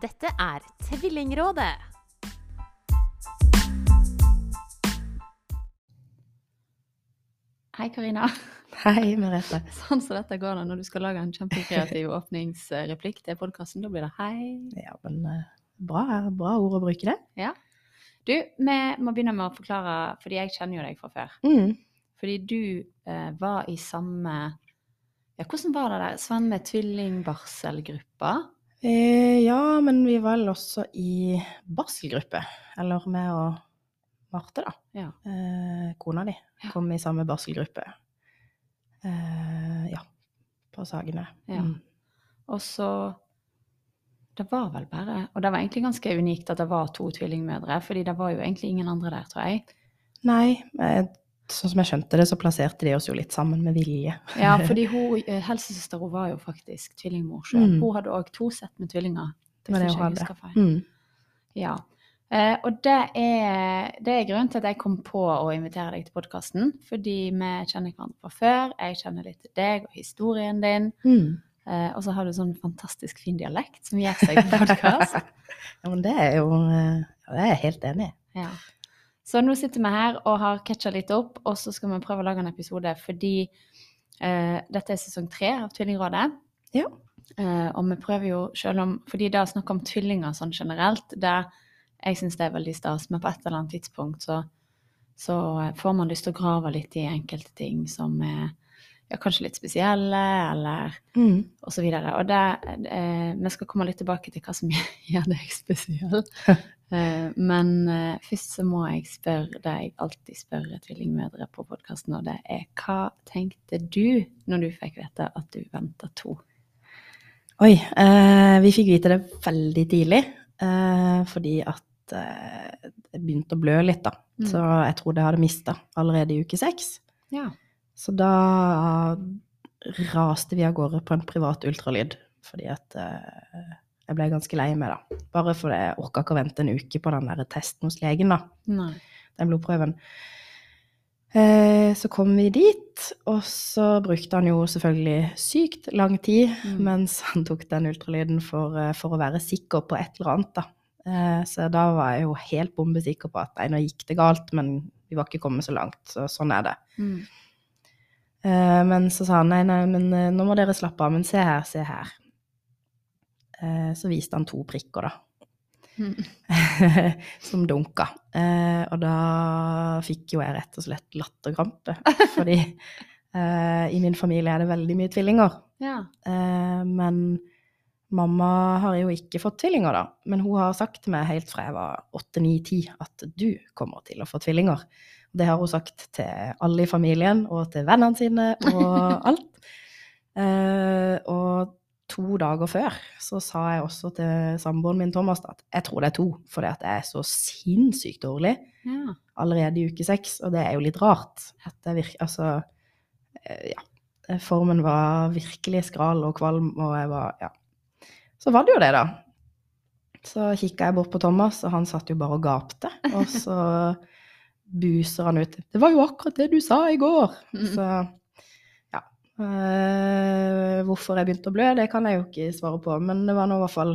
Dette er Tvillingrådet. Hei, Karina. Hei, Merete. Sånn som dette går da når du skal lage en kjempekreativ åpningsreplikk til podkasten. Da blir det hei. Ja, men eh, bra, bra ord å bruke det. Ja. Du, vi må begynne med å forklare, fordi jeg kjenner jo deg fra før. Mm. Fordi du eh, var i samme Ja, hvordan var det der? Samme tvillingbarselgruppa? Eh, ja, men vi var vel også i barselgruppe. Eller med og Marte, da. Ja. Eh, kona di kom i samme barselgruppe. Eh, ja, på Sagene. Ja. Mm. Og så Det var vel bare Og det var egentlig ganske unikt at det var to tvillingmødre, fordi det var jo egentlig ingen andre der, tror jeg. Nei, eh, sånn som jeg skjønte det, så plasserte de oss jo litt sammen med vilje. Ja, fordi hun, eh, helsesøster hun var jo faktisk tvillingmor sjøl. Mm. Hun hadde òg to sett med tvillinger. Det var det hun hadde. Mm. Ja. Eh, og det er, det er grunnen til at jeg kom på å invitere deg til podkasten. Fordi vi kjenner hverandre fra før. Jeg kjenner litt til deg og historien din. Mm. Eh, og så har du sånn fantastisk fin dialekt som gjør seg på podkast. Ja, men det er jo eh, Det er jeg helt enig i. Ja. Så nå sitter vi her og har catcha litt opp, og så skal vi prøve å lage en episode fordi uh, dette er sesong tre av Tvillingrådet. Ja. Uh, og vi prøver jo, selv om Fordi det å snakke om tvillinger sånn generelt, det jeg syns det er veldig stas, men på et eller annet tidspunkt så, så eh, får man lyst til å grave litt i enkelte ting som er ja, kanskje litt spesielle, eller Mm. og så videre. Og det, eh, vi skal komme litt tilbake til hva som gjør deg spesiell. Eh, men eh, først så må jeg spørre det jeg alltid spør tvillingmødre på podkasten, og det er hva tenkte du når du fikk vite at du venta to? Oi, eh, vi fikk vite det veldig tidlig, eh, fordi at det begynte å blø litt, da. Mm. Så jeg tror det hadde mista allerede i uke seks. Ja. Så da raste vi av gårde på en privat ultralyd, fordi at eh, jeg ble ganske lei meg, da. Bare fordi jeg orka ikke å vente en uke på den der testen hos legen, da. Nei. Den blodprøven. Eh, så kom vi dit, og så brukte han jo selvfølgelig sykt lang tid Mm. mens han tok den ultralyden for, eh, for å være sikker på et eller annet, da. Eh, så da var jeg jo helt bombesikker på at nei, nå gikk det galt, men vi var ikke kommet så langt, så sånn er det. Mm. Eh, men så sa han nei, nei, men eh, nå må dere slappe av, men se her, se her. Eh, så viste han to prikker, da. Mm. som dunka. Eh, og da fikk jo jeg rett og slett latterkrampe. Fordi eh, i min familie er det veldig mye tvillinger. Ja. Eh, men mamma har jo ikke fått tvillinger, da. Men hun har sagt til meg helt fra jeg var 8-9-10 at du kommer til å få tvillinger. Det har hun sagt til alle i familien og til vennene sine og alt. Eh, og to dager før så sa jeg også til samboeren min Thomas at jeg tror det er to, fordi at jeg er så sinnssykt dårlig ja. allerede i uke seks, og det er jo litt rart. Virker, altså, eh, ja. Formen var virkelig skral og kvalm, og jeg var, ja. Så var det jo det, da. Så kikka jeg bort på Thomas, og han satt jo bare og gapte. Og så buser han ut. Det var jo akkurat det du sa i går! Mm. Så ja. Eh, hvorfor jeg begynte å blø, det kan jeg jo ikke svare på, men det var nå i hvert fall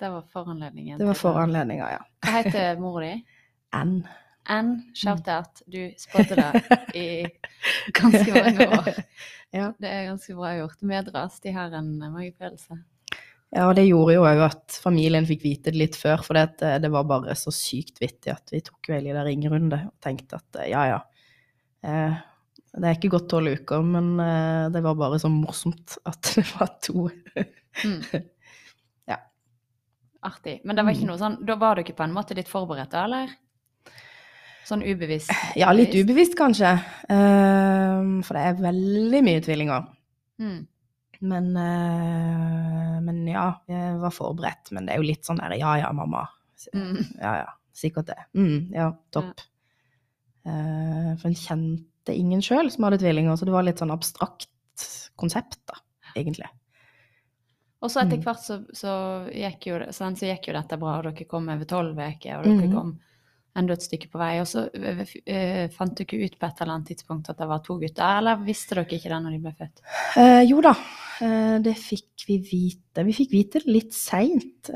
Det var foranledningen. Det var foranledninga, ja. Hva heter mora di? N. N. shout-out. Du spådde det i ganske mange år. Ja. Det er ganske bra gjort. Medras, de har en magefølelse. Ja, og det gjorde jo òg at familien fikk vite det litt før, for det, det var bare så sykt vittig at vi tok jo en ringrunde og tenkte at eh, ja, ja. Eh, det er ikke gått tolv uker, men eh, det var bare så morsomt at det var to. Mm. Ja. Artig. Men det var ikke Mm. noe sånn, da var du ikke på en måte litt forberedt, eller? Sånn ubevisst? Ja, litt ubevisst kanskje. Eh, for det er veldig mye tvillinger. Mm. Men, eh, men ja, jeg var forberedt. Men det er jo litt sånn der ja ja, mamma. Mm. Ja ja, sikkert det. Mm, ja, topp. Eh, for en kjente ingen sjøl som hadde tvillinger, så det var litt sånn abstrakt konsept, da, egentlig. Og så etter Mm. hvert så, så, gikk jo, så gikk jo dette bra, og dere kom over tolv uker, og dere Mhm. kom enda et stykke på vei. Og så uh, fant dere ut på et eller annet tidspunkt at det var to gutter, eller visste dere ikke det når de ble født? Uh, jo da, uh, det fikk vi vite. Vi fikk vite det litt seint.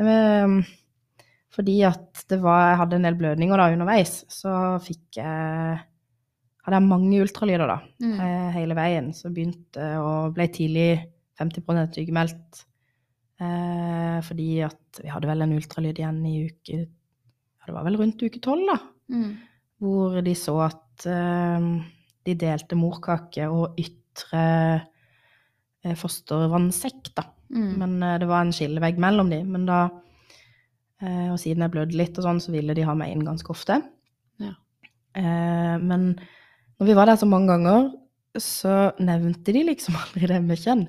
Fordi at det var, jeg hadde en del blødninger da underveis, så fikk jeg Hadde jeg mange ultralyder da, Mm. hele veien. Så begynte og ble tidlig 50 sykemeldt. Eh, fordi at vi hadde vel en ultralyd igjen i uke det var vel rundt uke tolv, da Mm. hvor de så at eh, de delte morkake og ytre eh, fostervannsekk, da. Mm. Men eh, det var en skillevegg mellom de. Men da, eh, og siden jeg blødde litt og sånn, så ville de ha meg inn ganske ofte. Ja. Eh, men når vi var der så mange ganger, så nevnte de liksom aldri det med kjønn.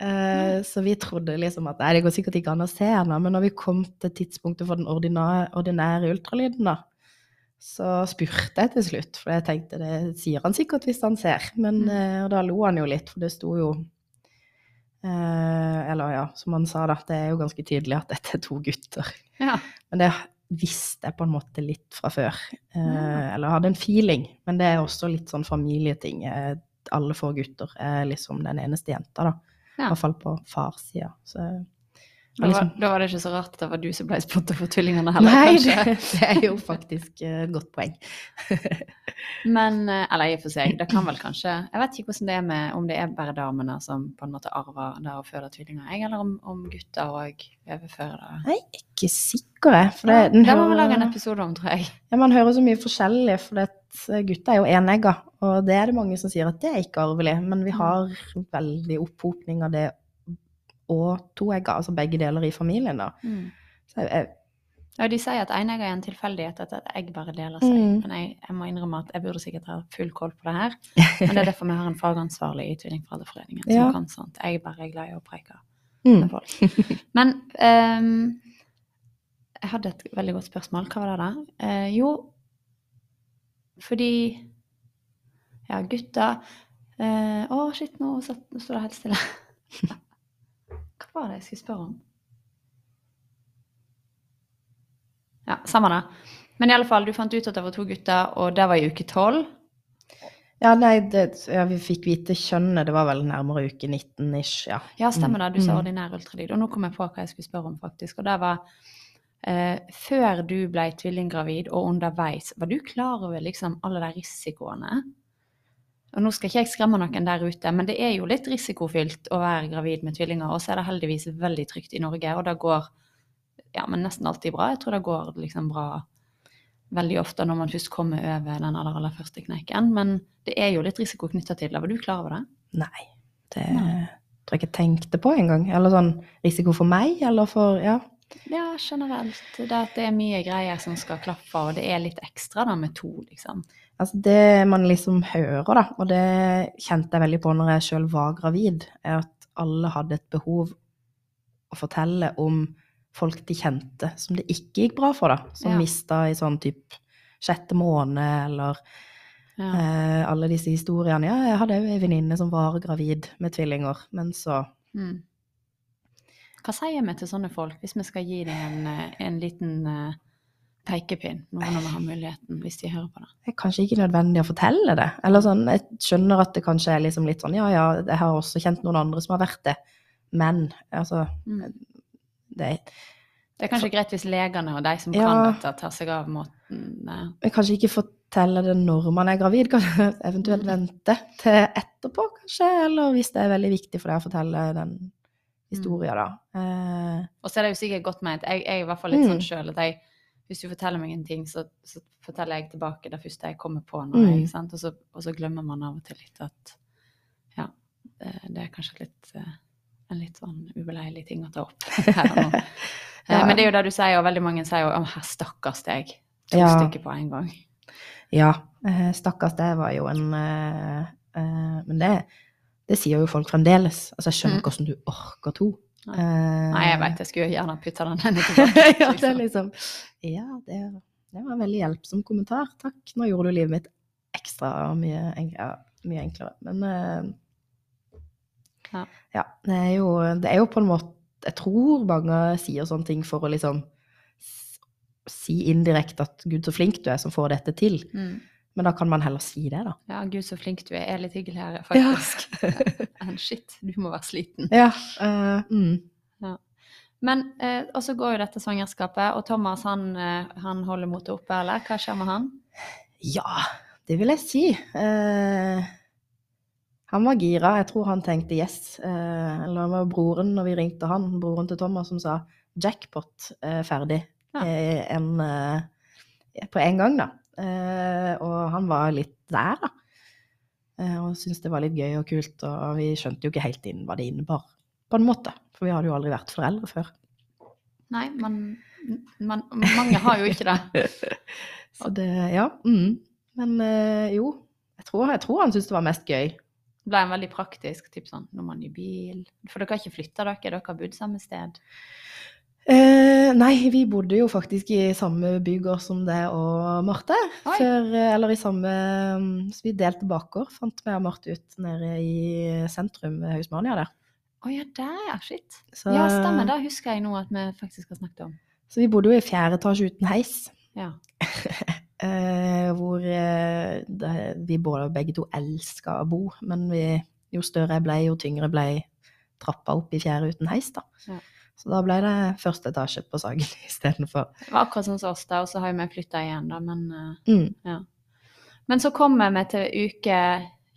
Eh, så vi trodde liksom at nei, det går sikkert ikke an å se henne. Men når vi kom til tidspunktet for den ordinære, ordinære ultralyden, da, så spurte jeg til slutt, for jeg tenkte det sier han sikkert hvis han ser. Men Mm. og da lo han jo litt, for det sto jo eh, Eller ja, som han sa, da, det er jo ganske tydelig at dette er to gutter. Ja. Men det visste jeg på en måte litt fra før. Ja. Eller hadde en feeling. Men det er også litt sånn familieting. Alle får gutter. Jeg er liksom den eneste jenta, da. I Ja. hvert fall på farssida. Da, liksom- var, da var det ikke så rart at det var du som ble spotta for tvillingene heller, Nei, kanskje. det er jo faktisk eh, et godt poeng. Men, eh, eller i og for seg, det kan vel kanskje Jeg vet ikke hvordan det er med om det er bare damene som på en måte arver det å føde tvillinger, jeg, eller om, om gutter òg overfører det. Jeg er ikke sikker, jeg. For det, den det må vi lage en episode om, tror jeg. Ja, man hører så mye forskjellig, for det, gutter er jo enegga, og det er det mange som sier at det er ikke arvelig, men vi har veldig opphopning av det og toegga, altså begge deler i familien, da. Så jeg, jeg, Ja, de sier at enegg er en tilfeldighet, at et egg bare deler seg. Mm. Men jeg, jeg må innrømme at jeg burde sikkert ha full koll på det her. Men det er derfor vi har en fagansvarlig i Tvillingforeldreforeningen som Ja. kan sånt. Jeg er bare glad i å preike mm. med folk. Men um, jeg hadde et veldig godt spørsmål. Hva var det da? Uh, jo, fordi Ja, gutta eh, Å, shit, oh, shit, nå står det helt stille. Hva var det jeg skulle spørre om? Ja, samme det. Men i alle fall, du fant ut at det var to gutter, og det var i uke tolv. Ja, nei, det, ja, vi fikk vite kjønnet, det var vel nærmere uke 19-ish, ja. Ja, stemmer det. Du sa Mm. ordinær ultralyd. Og nå kom jeg på hva jeg skulle spørre om, faktisk. Og det var eh, Før du ble tvillinggravid og underveis, var du klar over liksom alle de risikoene? Og nå skal ikke jeg skremme noen der ute, men det er jo litt risikofylt å være gravid med tvillinger. Og så er det heldigvis veldig trygt i Norge, og det går ja, men nesten alltid bra. Jeg tror det går liksom bra veldig ofte når man først kommer over den aller, aller første kneiken. Men det er jo litt risiko knytta til det. Var du klar over det? Nei, det Nei. tror jeg ikke tenkte på engang. Eller sånn risiko for meg, eller for, ja. Ja, generelt. Det at det er mye greier som skal klaffe, og det er litt ekstra da med to, liksom. Altså det man liksom hører, da, og det kjente jeg veldig på når jeg sjøl var gravid, er at alle hadde et behov å fortelle om folk de kjente som det ikke gikk bra for, da. Som Ja. mista i sånn type sjette måned, eller Ja. eh, alle disse historiene. Ja, jeg hadde jo ei venninne som var gravid med tvillinger, men så Mm. Hva sier vi til sånne folk, hvis vi skal gi dem en, eh, en liten eh, pekepinn nå når vi har muligheten, hvis de hører på det? det er kanskje ikke nødvendig å fortelle det. Eller sånn, jeg skjønner at det kanskje er liksom litt sånn, ja ja, jeg har også kjent noen andre som har vært det, men altså, Mm. det Det er kanskje greit hvis legene og de som Ja. kan dette, tar seg av måten jeg kanskje ikke fortelle det når man er gravid, kanskje eventuelt vente til etterpå, kanskje, eller hvis det er veldig viktig for deg å fortelle den historien, da. Eh, Og så er det jo sikkert godt ment. Jeg, jeg er i hvert fall litt Mm. sånn sjøl at jeg, hvis du forteller meg en ting, så, så forteller jeg tilbake det første jeg kommer på. nå. Mm. Og, så, og så glemmer man av og til litt at ja, det, det er kanskje litt eh, en litt sånn ubeleilig ting å ta opp her og nå. Eh, Ja. Men det er jo det du sier, og veldig mange sier jo 'Å, her stakkars deg'. To Ja. stykker på en gang. ja, eh, stakkars, det var jo en uh, uh, Men det, det sier jo folk fremdeles. Altså, jeg skjønner Mm. ikke hvordan du orker to. Nei. Eh, Nei, jeg vet, jeg skulle gjerne putta den henne tilbake. ja, det er liksom. liksom Ja, det, det var en veldig hjelpsom kommentar. Takk. Nå gjorde du livet mitt ekstra mye, enk ja, mye enklere. Men uh, Ja. ja, det er, jo, det er jo på en måte Jeg tror mange sier sånne ting for å liksom si indirekte at 'gud, så flink du er som får dette til'. Mm. Men da kan man heller si det, da. Ja, gud så flink du er. Jeg er litt hyggeligere, Ja. faktisk. Enn shit, du må være sliten. Ja. Uh, mm. Men eh, og så går jo dette svangerskapet, og Thomas han, eh, han holder motet oppe, eller? Hva skjer med han? Ja, det vil jeg si. Uh, han var gira. Jeg tror han tenkte yes. Eller det var broren når vi ringte han, broren til Thomas, som sa jackpot ferdig Ja. en, på en gang, da. Eh, og han var litt der, da. Eh, og syntes det var litt gøy og kult, og vi skjønte jo ikke helt inn hva det innebar, på en måte. For vi hadde jo aldri vært foreldre før. Nei, men, man, mange har jo ikke det. Så det, ja. Mm. Men eh, jo, jeg tror, jeg tror han syntes det var mest gøy. Det ble en veldig praktisk, typ sånn når man er i bil. For dere har ikke flytta dere, dere har bodd samme sted. Eh, nei, vi bodde jo faktisk i samme bygård som det og Marte. Før, eh, eller i samme mm, Så vi delte bakgård, fant vi og Marte ut nede i sentrum ved Hausmania der. Å ja, der, ja. Shit. Så, Ja, stemmer. Det husker jeg nå at vi faktisk har snakket om. Så vi bodde jo i fjerde etasje uten heis. Ja. Eh, hvor eh, det, vi både, begge to elska å bo, men vi, jo større jeg ble, jo tyngre ble trappa opp i fjerde uten heis, da. Ja. Så da ble det første etasje på Sagen istedenfor. Det var akkurat sånn som oss, da, og så har vi flytta igjen, da, men eh, Mm. Men så kommer vi til uke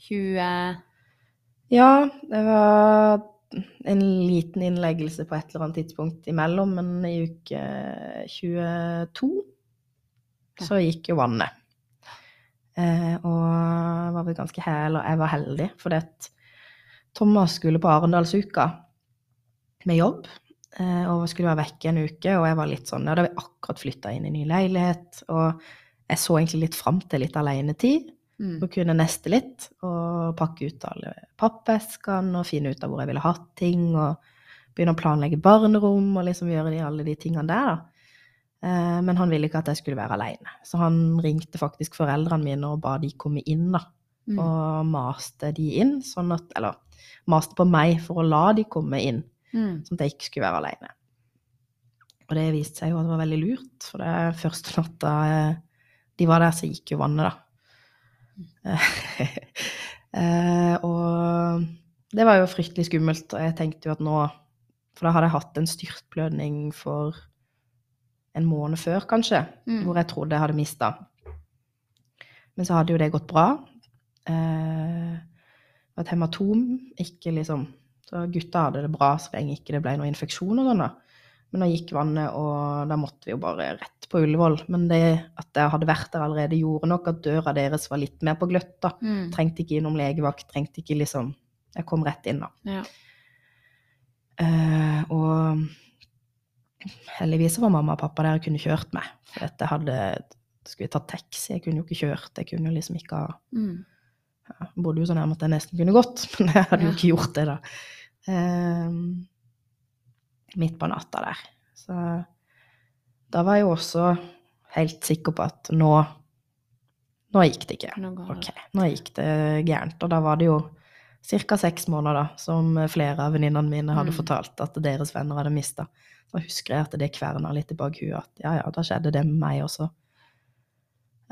20 Ja, det var en liten innleggelse på et eller annet tidspunkt imellom, men i uke 22 så gikk jo vannet. Eh, og var vel ganske he- og jeg var heldig, fordi at Thomas skulle på Arendalsuka med jobb, og skulle være vekke en uke, og jeg var litt sånn, ja, da hadde vi akkurat flytta inn i ny leilighet, og jeg så egentlig litt fram til litt alenetid, mm. og kunne neste litt, og pakke ut alle pappeskene, og finne ut av hvor jeg ville hatt ting, og begynne å planlegge barnerom, og liksom gjøre de, alle de tingene der, da. Eh, Men han ville ikke at jeg skulle være alene. Så han ringte faktisk foreldrene mine og ba de komme inn, da. Mm. Og maste de inn, sånn at Eller maste på meg for å la de komme inn, Mm. sånn at jeg ikke skulle være alene. Og det viste seg jo at det var veldig lurt, for det første natta eh, de var der, så gikk jo vannet, da. Eh, og det var jo fryktelig skummelt, og jeg tenkte jo at nå For da hadde jeg hatt en styrtblødning for en måned før, kanskje, Mm. hvor jeg trodde jeg hadde mista. Men så hadde jo det gått bra. Eh, et hematom, ikke liksom Så gutta hadde det bra så lenge ikke det ble noen infeksjon og sånn, da. Men da gikk vannet, og da måtte vi jo bare rett på Ullevål. Men det at jeg hadde vært der allerede, gjorde nok at døra deres var litt mer på gløtt, da. Mm. Trengte ikke innom legevakt, trengte ikke liksom Jeg kom rett inn, da. Ja. Uh, og heldigvis var mamma og pappa der og kunne kjørt meg. For at jeg hadde Skulle jeg tatt taxi? Jeg kunne jo ikke kjørt. Jeg kunne jo liksom ikke ha Mm. Ja, bodde jo så nærme at jeg nesten kunne gått, men jeg hadde jo ikke gjort det da. Eh, midt på natta der. Så da var jeg jo også helt sikker på at nå Nå gikk det ikke. Nå. Ok, nå gikk det gærent. Og da var det jo ca. seks måneder, da, som flere av venninnene mine hadde Mm. fortalt at deres venner hadde mista. Så husker jeg at det kverna litt i bakhuet at ja, ja, da skjedde det med meg også.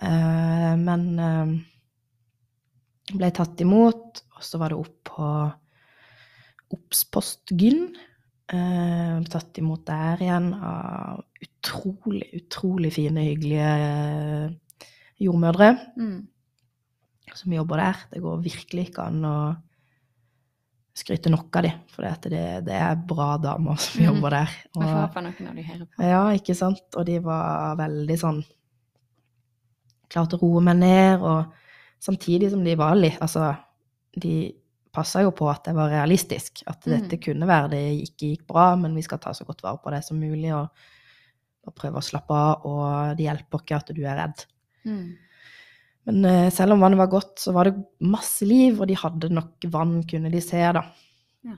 Eh, men eh, ble tatt imot, og så var det opp på Obs-post Gyn. Eh, ble tatt imot der igjen av utrolig, utrolig fine, hyggelige eh, jordmødre Mm. som jobber der. Det går virkelig ikke an å skryte nok av dem, for det, det er bra damer som Mhm. jobber der. Vi får håpe noen av de hører på. ja, ikke sant? Og de var veldig sånn Klarte å roe meg ned, og samtidig som de var litt Altså, de passa jo på at det var realistisk. At Mm. dette kunne være det ikke gikk bra, men vi skal ta så godt vare på det som mulig, og og prøve å slappe av, og det hjelper ikke at du er redd. Mm. Men uh, selv om vannet var godt, så var det masse liv, og de hadde nok vann, kunne de se, da. Ja.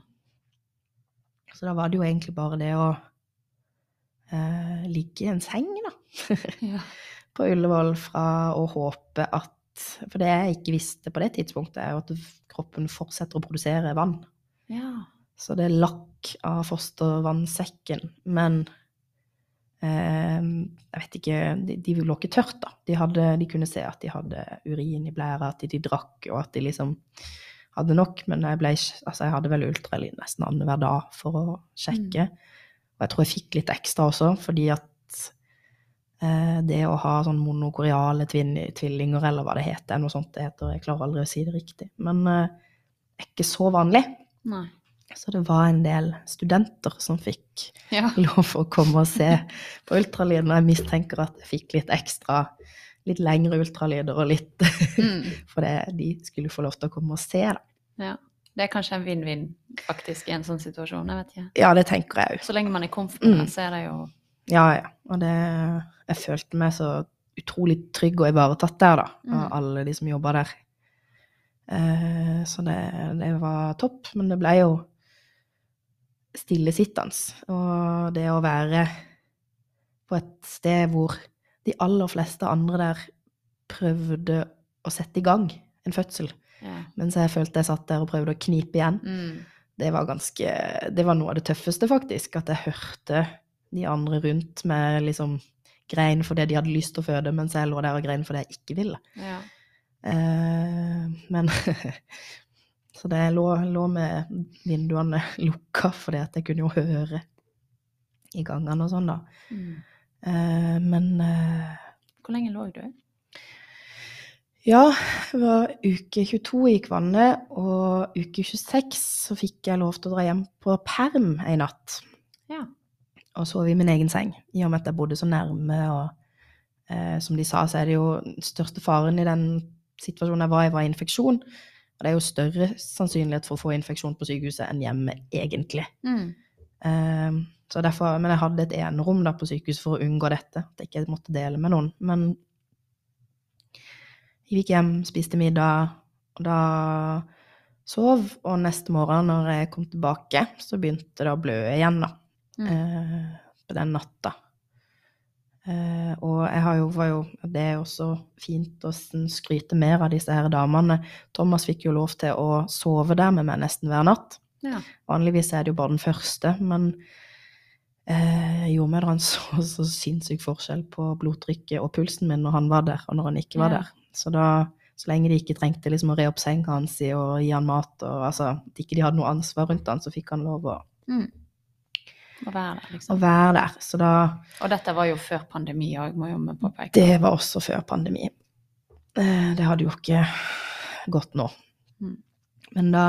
Så da var det jo egentlig bare det å eh, ligge i en seng, da, Ja. på Ullevål fra å håpe at For det jeg ikke visste på det tidspunktet, er jo at kroppen fortsetter å produsere vann. ja. Så det er lakk av fostervannsekken, men eh, Jeg vet ikke De, de lå ikke tørt, da. De, hadde, de kunne se at de hadde urin i blæra, at de drakk, og at de liksom hadde nok. Men jeg, ble, altså jeg hadde vel ultralyd nesten annenhver dag for å sjekke. Og jeg tror jeg fikk litt ekstra også, fordi at det å ha sånn monokoriale tvillinger, eller hva det heter, noe sånt det heter, jeg klarer aldri å si det riktig, men det er ikke så vanlig. Nei. Så det var en del studenter som fikk Ja. lov å komme og se på ultralyden, og jeg mistenker at jeg fikk litt ekstra, litt lengre ultralyder og litt Mm. For det, de skulle få lov til å komme og se, da. ja. Det er kanskje en vinn-vinn faktisk i en sånn situasjon. Jeg vet ikke. Ja, det tenker jeg òg. Så lenge man er komfortabel, Mm. så er det jo Ja, ja. Og det Jeg følte meg så utrolig trygg og ivaretatt der, da, av Mm. alle de som jobba der. Eh, så det, det var topp. Men det ble jo stillesittende. Og det å være på et sted hvor de aller fleste andre der prøvde å sette i gang en fødsel, ja. mens jeg følte jeg satt der og prøvde å knipe igjen. Mm. Det var ganske Det var noe av det tøffeste, faktisk. At jeg hørte de andre rundt med liksom grein fordi de hadde lyst til å føde, mens jeg lå der og grein fordi jeg ikke ville. ja. Eh, men Så det lå, lå med vinduene lukka fordi at jeg kunne jo høre i gangene og sånn, da. Mm. Eh, men eh, Hvor lenge lå du? Ja, det var uke 22 gikk vannet, og uke 26 så fikk jeg lov til å dra hjem på perm en natt. Ja. Og sove i min egen seng, i og med at jeg bodde så nærme. Og eh, som de sa, så er det jo den største faren i den situasjonen jeg var i, var infeksjon. Og det er jo større sannsynlighet for å få infeksjon på sykehuset enn hjemme, egentlig. Mm. Eh, så derfor, men jeg hadde et enerom da på sykehuset for å unngå dette, at jeg ikke måtte dele med noen. Men jeg gikk hjem, spiste middag, og da sov. Og neste morgen når jeg kom tilbake, så begynte det å blø igjen, da. Mm. Eh, på den natta. Eh, og jeg har jo, var jo Det er også fint å skryte mer av disse her damene. Thomas fikk jo lov til å sove der med meg nesten hver natt. Ja. Vanligvis er det jo bare den første, men eh, jordmødrene så så sinnssyk forskjell på blodtrykket og pulsen min når han var der, og når han ikke var Ja. der. Så da, så lenge de ikke trengte liksom å re opp senga hans og gi han mat, og altså, at ikke de hadde noe ansvar rundt han, så fikk han lov å, Mm. Å være der, å liksom. være der. Så da Og dette var jo før pandemi òg, må jo vi påpeke. Det var også før pandemi. Eh, Det hadde jo ikke gått nå. Mm. Men da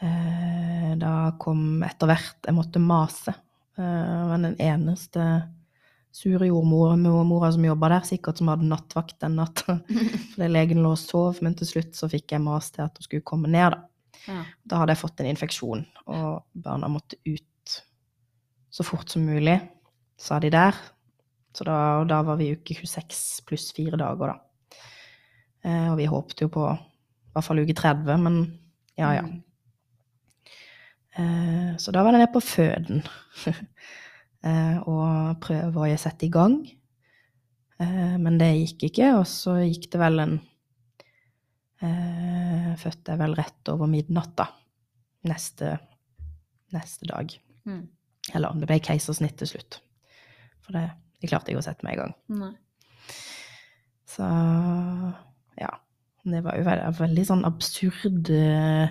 eh, Da kom etter hvert Jeg måtte mase. Men var den eneste sure jordmora som jobba der, sikkert som hadde nattvakt den natta. Fordi legen lå og sov, men til slutt så fikk jeg mas til at hun skulle komme ned, da. Ja. Da hadde jeg fått en infeksjon, og barna måtte ut så fort som mulig, sa de der. Så da, da var vi i uke 26 pluss fire dager, da. Eh, og vi håpte jo på i hvert fall uke 30, men ja, ja. Mm. Eh, så da var det ned på føden. eh, og prøve å sette i gang. Eh, men det gikk ikke, og så gikk det vel en eh, Fødte jeg vel rett over midnatt, da. Neste, neste dag. Mm. Eller det ble keisersnitt til slutt. For det, det klarte jeg å sette meg i gang. Nei. Så ja. Det var jo veldig, veldig sånn absurd eh,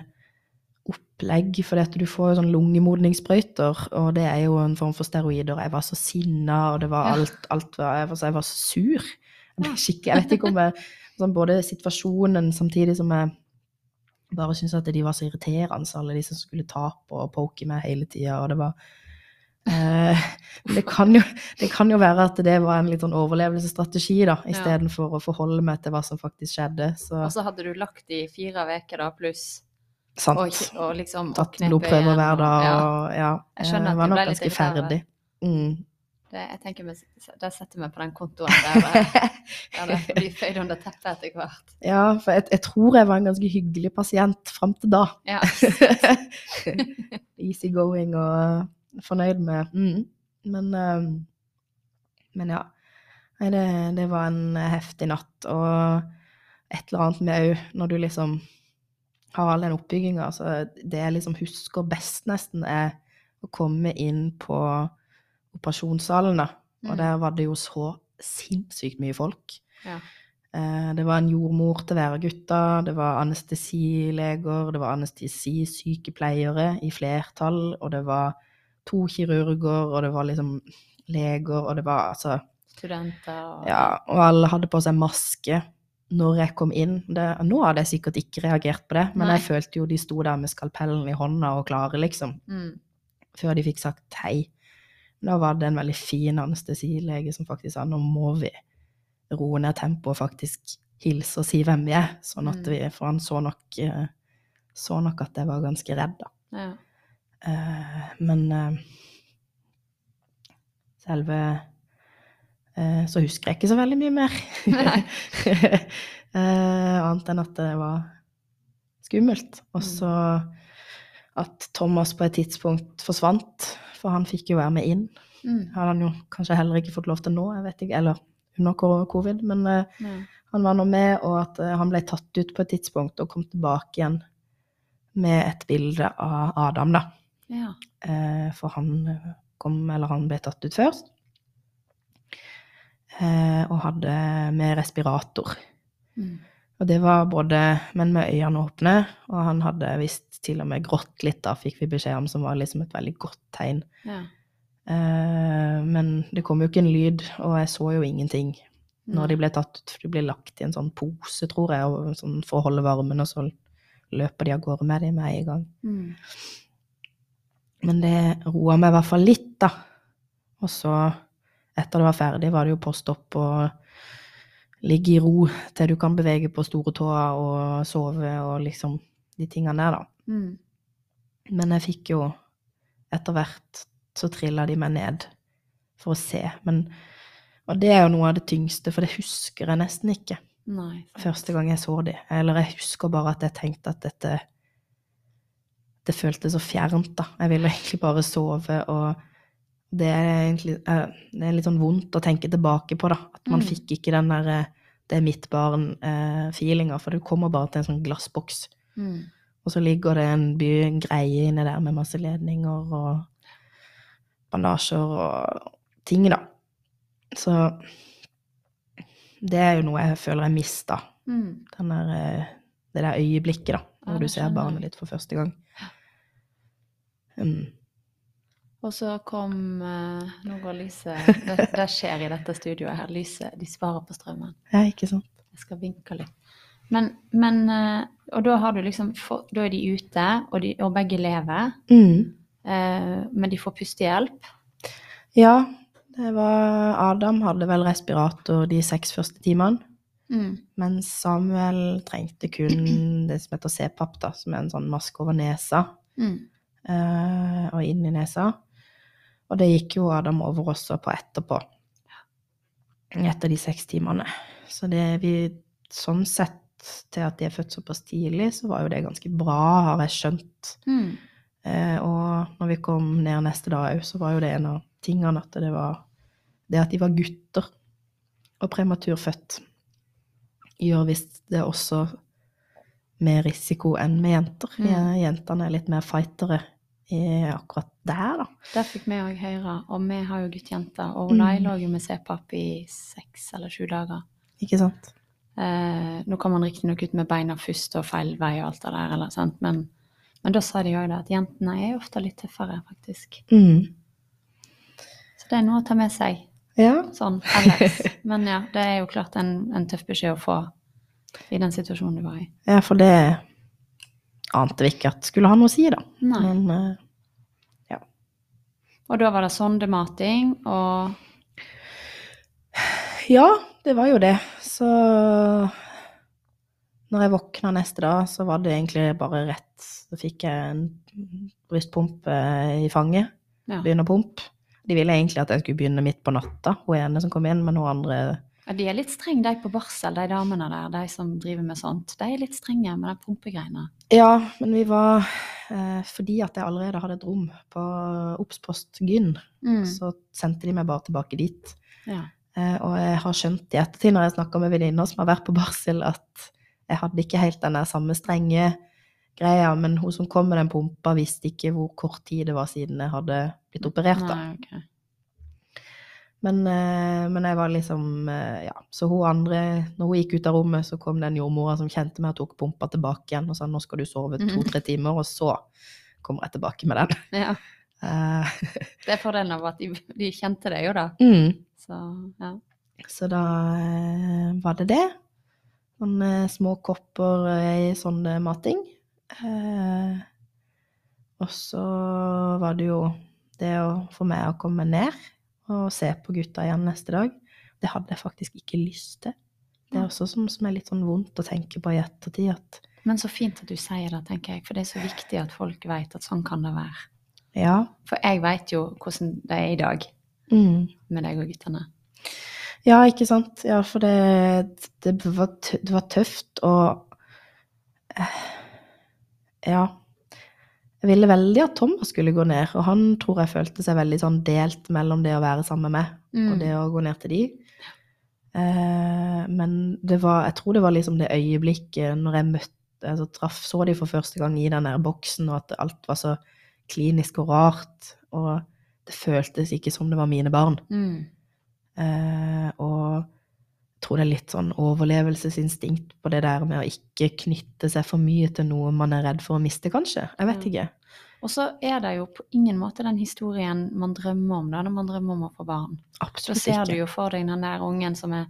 opplegg, for du får jo sånn lungemodningssprøyter, og det er jo en form for steroider. Jeg var så sinna, og det var alt, alt var, jeg, var, så jeg var så sur. Jeg, ble skikkelig, jeg vet ikke om jeg sånn Både situasjonen samtidig som jeg bare syntes at de var så irriterende, alle de som skulle ta på og poke meg hele tida, og det var eh, det, kan jo, det kan jo være at det var en litt sånn overlevelsesstrategi, da, Ja. For å forholde meg til hva som faktisk skjedde. Så Og så hadde du lagt i fire uker da, pluss sant. og, og liksom Tatt blodprøver hver dag, Ja. og ja. Jeg skjønner at var nok ganske ferdig. Mm. Det, jeg tenker vi, setter vi på den kontoen der, der det blir føyd under teppet etter hvert. ja, for jeg, jeg tror jeg var en ganske hyggelig pasient fram til da. Ja. Easy going og fornøyd med mm. Men, uh, men ja. Nei, det, det var en heftig natt. Og et eller annet med òg, når du liksom har all den oppbygginga, så det jeg liksom husker best, nesten, er å komme inn på operasjonssalen, da. og Mm. der var det jo så sinnssykt mye folk. Ja. Eh, Det var en jordmor til hver av gutta, det var anestesileger, det var anestesisykepleiere i flertall, og det var to kirurger, og det var liksom leger, og det var altså Studenter og Ja, og alle hadde på seg maske når jeg kom inn. Det, nå hadde jeg sikkert ikke reagert på det, men Nei. jeg følte jo de sto der med skalpellen i hånda og klare, liksom, Mm. før de fikk sagt hei. Da var det en veldig fin anestesilege som faktisk sa nå må vi roe ned tempoet og faktisk hilse og si hvem vi er, sånn at Mm. vi, for han så nok, eh, så nok at jeg var ganske redd, da. Ja. Eh, men eh, selve eh, Så husker jeg ikke så veldig mye mer. eh, annet enn at det var skummelt. Og så at Thomas på et tidspunkt forsvant, for han fikk jo være med inn. Mm. Hadde han jo kanskje heller ikke fått lov til nå, jeg vet ikke, eller under covid, men eh, han var nå med, og at han ble tatt ut på et tidspunkt og kom tilbake igjen med et bilde av Adam, da. Ja. Eh, for han eh, kom, eller han ble tatt ut først. Eh, og hadde med respirator. Mm. Og det var både men med øynene åpne, og han hadde visst til og med grått litt, da, fikk vi beskjed om, som var liksom et veldig godt tegn. ja. Eh, men det kom jo ikke en lyd, og jeg så jo ingenting når de ble tatt ut. For de ble lagt i en sånn pose, tror jeg, og sånn for å holde varmen, og så løper de av gårde med dem med en gang. Mm. Men det roa meg i hvert fall litt, da. Og så, etter det var ferdig, var det jo postopp og ligge i ro til du kan bevege på store tåa og sove og liksom de tingene der, da. Mm. Men jeg fikk jo etter hvert så trilla de meg ned for å se. Men, og det er jo noe av det tyngste, for det husker jeg nesten ikke Nei. første gang jeg så de. Eller jeg husker bare at jeg tenkte at dette Det føltes så fjernt, da. Jeg ville egentlig bare sove, og det er egentlig eh, Det er litt sånn vondt å tenke tilbake på, da. At man Mm. fikk ikke den der eh, Det er mitt barn-feelinga, for du kommer bare til en sånn glassboks. Mm. Og så ligger det en by greie inne der med masse ledninger og bandasjer og ting, da. Så det er jo noe jeg føler jeg mista. Mm. Den der, eh, det der øyeblikket, da, når ja, du ser barnet ditt for første gang. Mm. Og så kom eh, Nå går lyset det, det skjer i dette studioet her. Lyset De sparer på strømmen. Ja, ikke sant? Jeg skal vinke litt. Men, men eh, Og da har du liksom Da er de ute, og, de, og begge lever. Mm. Eh, men de får pustehjelp. Ja, det var Adam hadde vel respirator de seks første timene. Mm. Men Samuel trengte kun det som heter CPAP, da, som er en sånn maske over nesa. Mm. Eh, og inn i nesa. Og det gikk jo Adam over også på etterpå. Etter de seks timene. Så det vi Sånn sett til at de er født såpass tidlig, så var jo det ganske bra, har jeg skjønt. Mm. Eh, og når vi kom ned neste dag òg, så var jo det en av tingene at det var Det at de var gutter og prematurfødt, gjør visst det også mer risiko enn med jenter. Mm. Jentene er litt mer fightere i akkurat der, da. Det fikk vi òg høre. Og vi har jo guttejenter. Og Mm. Lå jo med CPAP i seks eller sju dager. Ikke sant? Eh, nå kom han riktignok ut med beina først og feil vei og alt det der, eller, sant? Men, men da sa de òg det at jentene er ofte litt tøffere, faktisk. Mm. Så det er noe å ta med seg Ja. sånn ellers. Men ja, det er jo klart en, en tøff beskjed å få i den situasjonen du var i. ja, for det ante vi ikke at skulle ha noe å si, da. Nei. Men eh, Og da var det sondemating og Ja, det var jo det. Så når jeg våkna neste dag, så var det egentlig bare rett. Så fikk jeg en brystpumpe i fanget. ja. Begynne å pumpe. De ville egentlig at jeg skulle begynne midt på natta, hun ene som kom inn, men hun andre ja, De er litt strenge, de på barsel, de damene der, de som driver med sånt. De er litt strenge med de pumpegreiene. Ja, men vi var eh, Fordi at jeg allerede hadde et rom på Obspost Gyn, Mm. så sendte de meg bare tilbake dit. Ja. Eh, og jeg har skjønt i ettertid, når jeg snakker med venninner som har vært på barsel, at jeg hadde ikke helt den der samme strenge greia, men hun som kom med den pumpa, visste ikke hvor kort tid det var siden jeg hadde blitt operert. da. Nei, ok. Men, eh, men jeg var liksom eh, Ja. Så hun andre Når hun gikk ut av rommet, så kom den jordmora som kjente meg, og tok pumpa tilbake igjen og sa nå skal du sove Mhm. to-tre timer, og så kommer jeg tilbake med den. Ja. Uh, Det er fordelen av at de, de kjente deg jo, da. mm. Så ja. Så da var det det. Sånne små kopper i sånn mating. Uh, og så var det jo det å få meg å komme ned og se på gutta igjen neste dag. Det hadde jeg faktisk ikke lyst til. Det er også som, som er litt sånn vondt å tenke på i ettertid, at Men så fint at du sier det, tenker jeg. For det er så viktig at folk vet at sånn kan det være. ja. For jeg vet jo hvordan det er i dag Mm. med deg og guttene. Ja, ikke sant? Ja, for det, det, var, tø- det var tøft, og eh, Ja. Jeg ville veldig at Thomas skulle gå ned, og han tror jeg følte seg veldig sånn delt mellom det å være sammen med meg og Mm. det å gå ned til de. Eh, men det var, jeg tror det var liksom det øyeblikket når jeg møtte altså traff, så de for første gang i den der boksen, og at alt var så klinisk og rart. Og det føltes ikke som det var mine barn. Mm. Eh, og tror det er litt sånn overlevelsesinstinkt på det der med å ikke knytte seg for mye til noe man er redd for å miste, kanskje. Jeg vet ikke. Og så er det jo på ingen måte den historien man drømmer om da, når man drømmer om å få barn. Absolutt Så Absolutt ser ikke. du jo for deg den der ungen som er,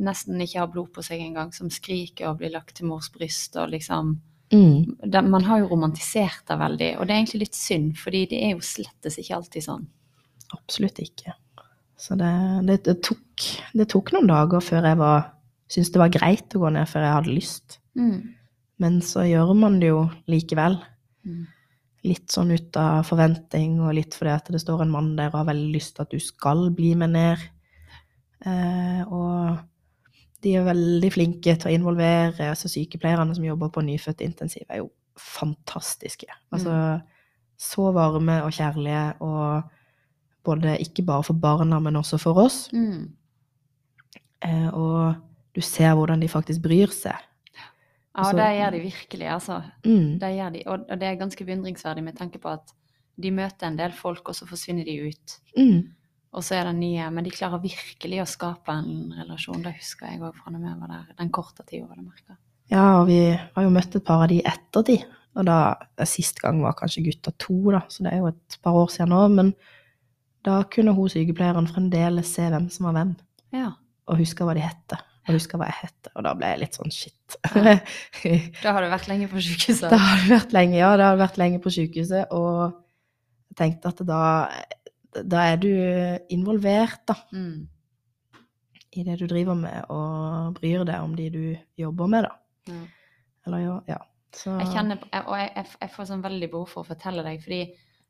nesten ikke har blod på seg engang, som skriker og blir lagt til mors bryst og liksom Mm. den, Man har jo romantisert det veldig, og det er egentlig litt synd, fordi det er jo slettes ikke alltid sånn. Absolutt ikke. Så det, det, det, tok, det tok noen dager før jeg var syntes det var greit å gå ned, før jeg hadde lyst. Mm. Men så gjør man det jo likevel. Mm. Litt sånn ut av forventning, og litt fordi at det står en mann der og har veldig lyst til at du skal bli med ned. Eh, og de er veldig flinke til å involvere. altså Sykepleierne som jobber på nyfødtintensiv, er jo fantastiske. Altså så varme og kjærlige, og både ikke bare for barna, men også for oss. Mm. Eh, og du ser hvordan de faktisk bryr seg. Ja, og det gjør de virkelig, altså. Mm. Det gjør de, og det er ganske beundringsverdig med tanke på at de møter en del folk, og så forsvinner de ut. Mm. Og så er det nye, men de klarer virkelig å skape en relasjon. Det husker jeg òg fra da vi var der, den korte tida var det merka. Ja, og vi har jo møtt et par av de i ettertid. Og da, sist gang var kanskje gutta to, da, så det er jo et par år siden nå. Men da kunne hun sykepleieren fremdeles se hvem som var hvem, Ja. og huske hva de hette. Og huske hva jeg het. Og da ble jeg litt sånn shit. Ja. Da har du vært lenge på sykehuset. det har vært lenge, ja, det har vært lenge på sykehuset, og jeg tenkte at da, da er du involvert, da, Mm. i det du driver med, og bryr deg om de du jobber med, da. Ja. Eller ja, ja. Så Jeg kjenner, og jeg, jeg, jeg får sånn veldig behov for å fortelle deg, fordi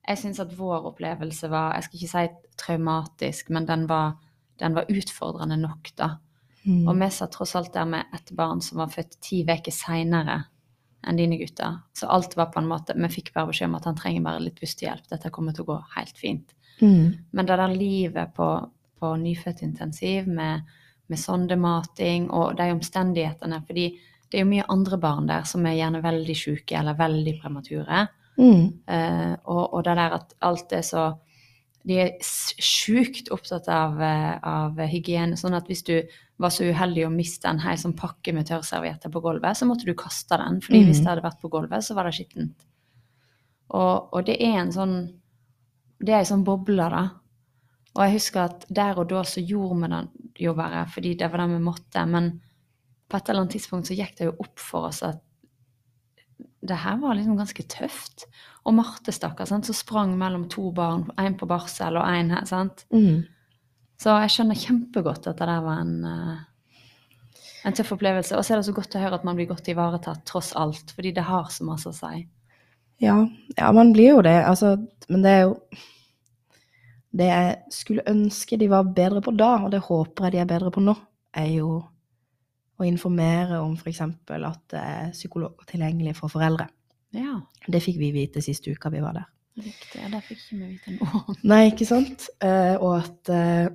jeg syns at vår opplevelse var Jeg skal ikke si traumatisk, men den var, den var utfordrende nok, da. Mm. Og vi satt tross alt der med et barn som var født ti uker seinere enn dine gutter. Så alt var på en måte Vi fikk bare beskjed om at han trenger bare litt pustehjelp. Dette kommer til å gå helt fint. Mm. Men det der livet på, på nyfødtintensiv med, med sondemating og de omstendighetene fordi det er jo mye andre barn der som er gjerne veldig syke eller veldig premature. Mm. Eh, og, og det der at alt er så De er sjukt opptatt av, eh, av hygiene. Sånn at hvis du var så uheldig å miste en hel sånn pakke med tørrservietter på gulvet, så måtte du kaste den. fordi mm. hvis det hadde vært på gulvet, så var det skittent. Og, og det er en sånn Det er ei sånn boble, da. Og jeg husker at der og da så gjorde vi det jo bare fordi det var det vi måtte. Men på et eller annet tidspunkt så gikk det jo opp for oss at det her var liksom ganske tøft. Og Marte, stakkar, som sprang mellom to barn, én på barsel og én her. sant? Mm. Så jeg skjønner kjempegodt at det der var en, eh, en tøff opplevelse. Og så er det så godt å høre at man blir godt ivaretatt tross alt, fordi det har så masse å si. Ja, ja, man blir jo det. Altså, men det er jo Det jeg skulle ønske de var bedre på da, og det håper jeg de er bedre på nå, er jo å informere om f.eks. at det er psykologer tilgjengelig for foreldre. Ja, Det fikk vi vite sist uka vi var der. riktig. Det fikk ikke vi vite nå. Nei, ikke sant? Eh, og at eh,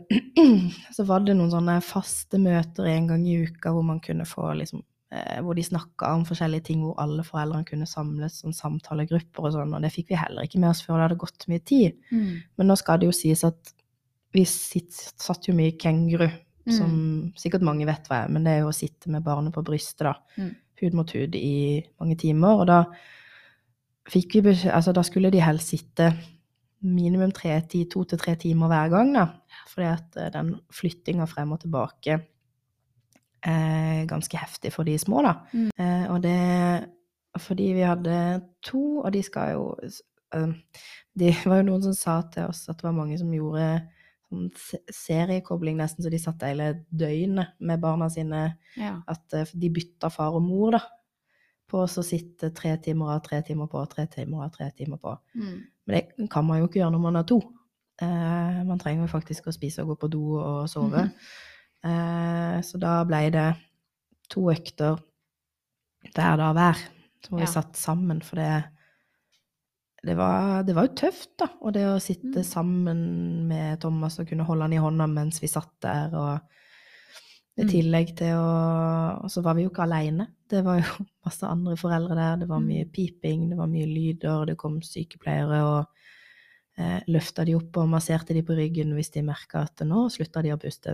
så var det noen sånne faste møter en gang i uka hvor man kunne få liksom eh, Hvor de snakka om forskjellige ting, hvor alle foreldrene kunne samles som samtalegrupper og sånn, og det fikk vi heller ikke med oss før det hadde gått mye tid. Mm. Men nå skal det jo sies at Vi sitt, satt jo mye kenguru, Mm. som sikkert mange vet hva er, men det er jo å sitte med barnet på brystet, da. Mm. Hud mot hud i mange timer. Og da fikk vi Altså, da skulle de helst sitte minimum tre, ti, to til tre timer hver gang, da. Fordi at eh, den flyttinga frem og tilbake er ganske heftig for de små, da. Mm. Eh, og det fordi vi hadde to, og de skal jo eh, Det var jo noen som sa til oss at det var mange som gjorde sånn seriekobling, nesten, så de satt hele døgnet med barna sine. Ja. At eh, de bytta far og mor, da. På å sitte tre timer av, tre timer på, tre timer av, tre timer på. Mm. Men det kan man jo ikke gjøre når man er to. Eh, man trenger jo faktisk å spise og gå på do og sove. eh, så da ble det to økter hver dag hver, som vi Ja. satt sammen, for det det var, det var jo tøft, da. Og det å sitte Mm. sammen med Thomas og kunne holde han i hånda mens vi satt der, og i Mm. tillegg til å Og så var vi jo ikke aleine. Det var jo masse andre foreldre der. Det var mye Mm. piping, det var mye lyder, det kom sykepleiere og eh, løfta de opp og masserte de på ryggen hvis de merka at nå slutta de å puste.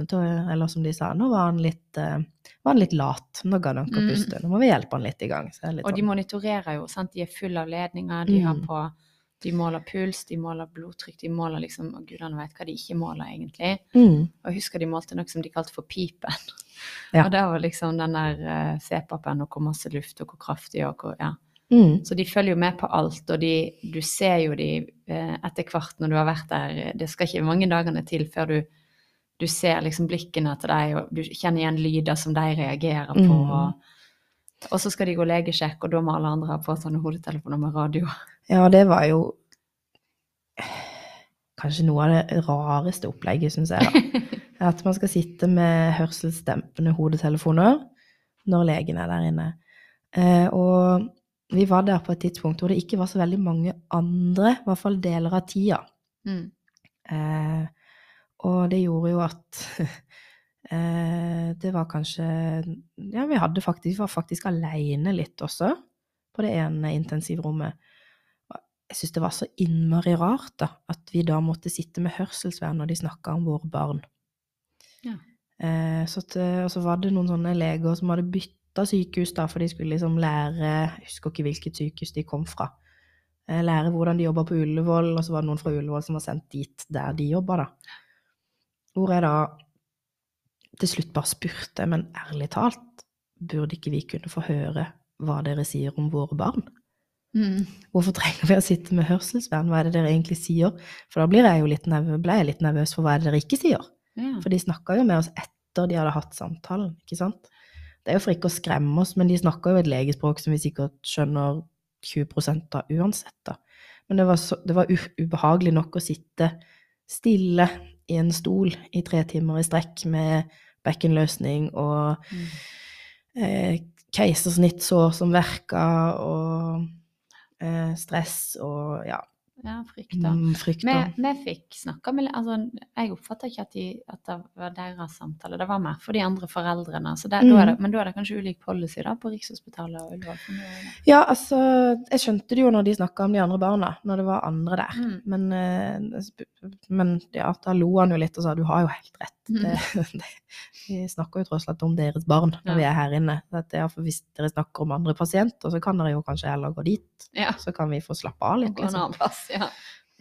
Eller som de sa, nå var han litt, eh, var han litt lat. Nå gadd han ikke å Mm. puste. Nå må vi hjelpe han litt i gang. Så litt Og de sånn. monitorerer jo, sant. De er fulle av ledninger, de har Mm. på De måler puls, de måler blodtrykk, de måler liksom Og gudene vet hva de ikke måler, egentlig. Mm. Og jeg husker de målte noe som de kalte for pipen. Ja. Og det var liksom den der uh, CPAP-en og hvor masse luft og hvor kraftig og hvor Ja. Mm. Så de følger jo med på alt, og de, du ser jo de eh, etter hvert når du har vært der. Det skal ikke mange dagene til før du, du ser liksom blikkene til deg, og du kjenner igjen lyder som de reagerer på. Mm. Og, og så skal de gå legesjekk, og da må alle andre ha på sånne hodetelefoner med radio. Ja, det var jo kanskje noe av det rareste opplegget, syns jeg. da. At man skal sitte med hørselsdempende hodetelefoner når legen er der inne. Eh, og vi var der på et tidspunkt hvor det ikke var så veldig mange andre, i hvert fall deler av tida. Mm. Eh, og det gjorde jo at eh, det var kanskje Ja, vi faktisk, vi var faktisk aleine litt også, på det ene intensivrommet. Jeg syns det var så innmari rart da, at vi da måtte sitte med hørselsvern når de snakka om våre barn. Ja. Eh, så at, eh, og så var det noen sånne leger som hadde bytta sykehus, da, for de skulle liksom lære Jeg husker ikke hvilket sykehus de kom fra. Eh, lære hvordan de jobba på Ullevål, og så var det noen fra Ullevål som var sendt dit der de jobba, da. Hvor jeg da til slutt bare spurte, men ærlig talt, burde ikke vi kunne få høre hva dere sier om våre barn? Mm. Hvorfor trenger vi å sitte med hørselsvern? Hva er det dere egentlig sier? For da blir jeg jo litt nervøs, ble jeg litt nervøs for hva er det dere ikke sier. Ja. For de snakka jo med oss etter de hadde hatt samtalen, ikke sant? Det er jo for ikke å skremme oss, men de snakker jo et legespråk som vi sikkert skjønner 20% av uansett, da. Men det var, så, det var ubehagelig nok å sitte stille i en stol i tre timer i strekk med bekkenløsning og Mm. eh, keisersnittsår som verka, og eh, stress og ja, ja, frykt, da. mm, frykt. Vi, vi fikk snakka med altså, Jeg oppfatta ikke at, de, at det var deres samtale, det var mer for de andre foreldrene. Så det, da det, Mm. men da er det kanskje ulik policy da, på Rikshospitalet og Ullevål? Ja, altså, jeg skjønte det jo når de snakka om de andre barna, når det var andre der. Mm. Men, eh, men ja, da lo han jo litt og sa du har jo helt rett. Det, det, vi snakker jo tross alt om deres barn når Ja. vi er her inne. At, ja, for hvis dere snakker om andre pasienter, så kan dere jo kanskje heller gå dit. Ja. Så kan vi få slappe av litt. Liksom. ja.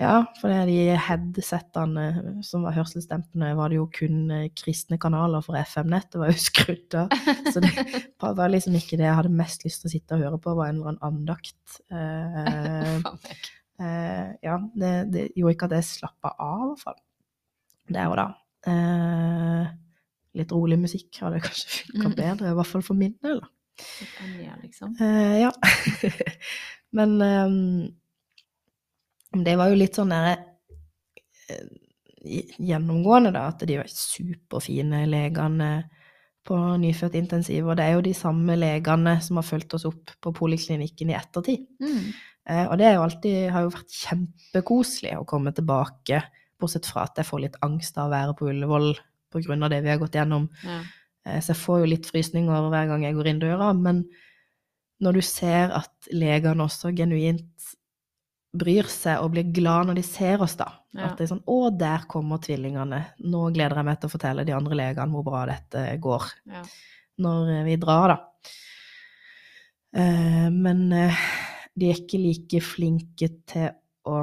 Ja, for det de headsettene som var hørselsdempende, var det jo kun eh, kristne kanaler for FM-nettet var jo skrudd av. Så det var liksom ikke det jeg hadde mest lyst til å sitte og høre på, var en eller annen andakt. Eh, eh, ja, det, det gjorde ikke at jeg slappa av, i hvert fall. Der og da. Eh, litt rolig musikk hadde kanskje funka Mm. bedre, i hvert fall for min del. liksom. Uh, ja. Men ehm, det var jo litt sånn der eh, gjennomgående, da, at de var superfine legene på nyfødt intensiv. Og det er jo de samme legene som har fulgt oss opp på poliklinikken i ettertid. Mm. Eh, og det jo alltid, har jo vært kjempekoselig å komme tilbake, bortsett fra at jeg får litt angst av å være på Ullevål av det vi har gått gjennom. Ja. Eh, Så jeg får jo litt frysninger hver gang jeg går inn døra, men når du ser at legene også genuint bryr seg og blir glad når de ser oss, da. Ja. At det er sånn Å, der kommer tvillingene. Nå gleder jeg meg til å fortelle de andre legene hvor bra dette går. Ja. Når vi drar, da. Eh, men eh, de er ikke like flinke til å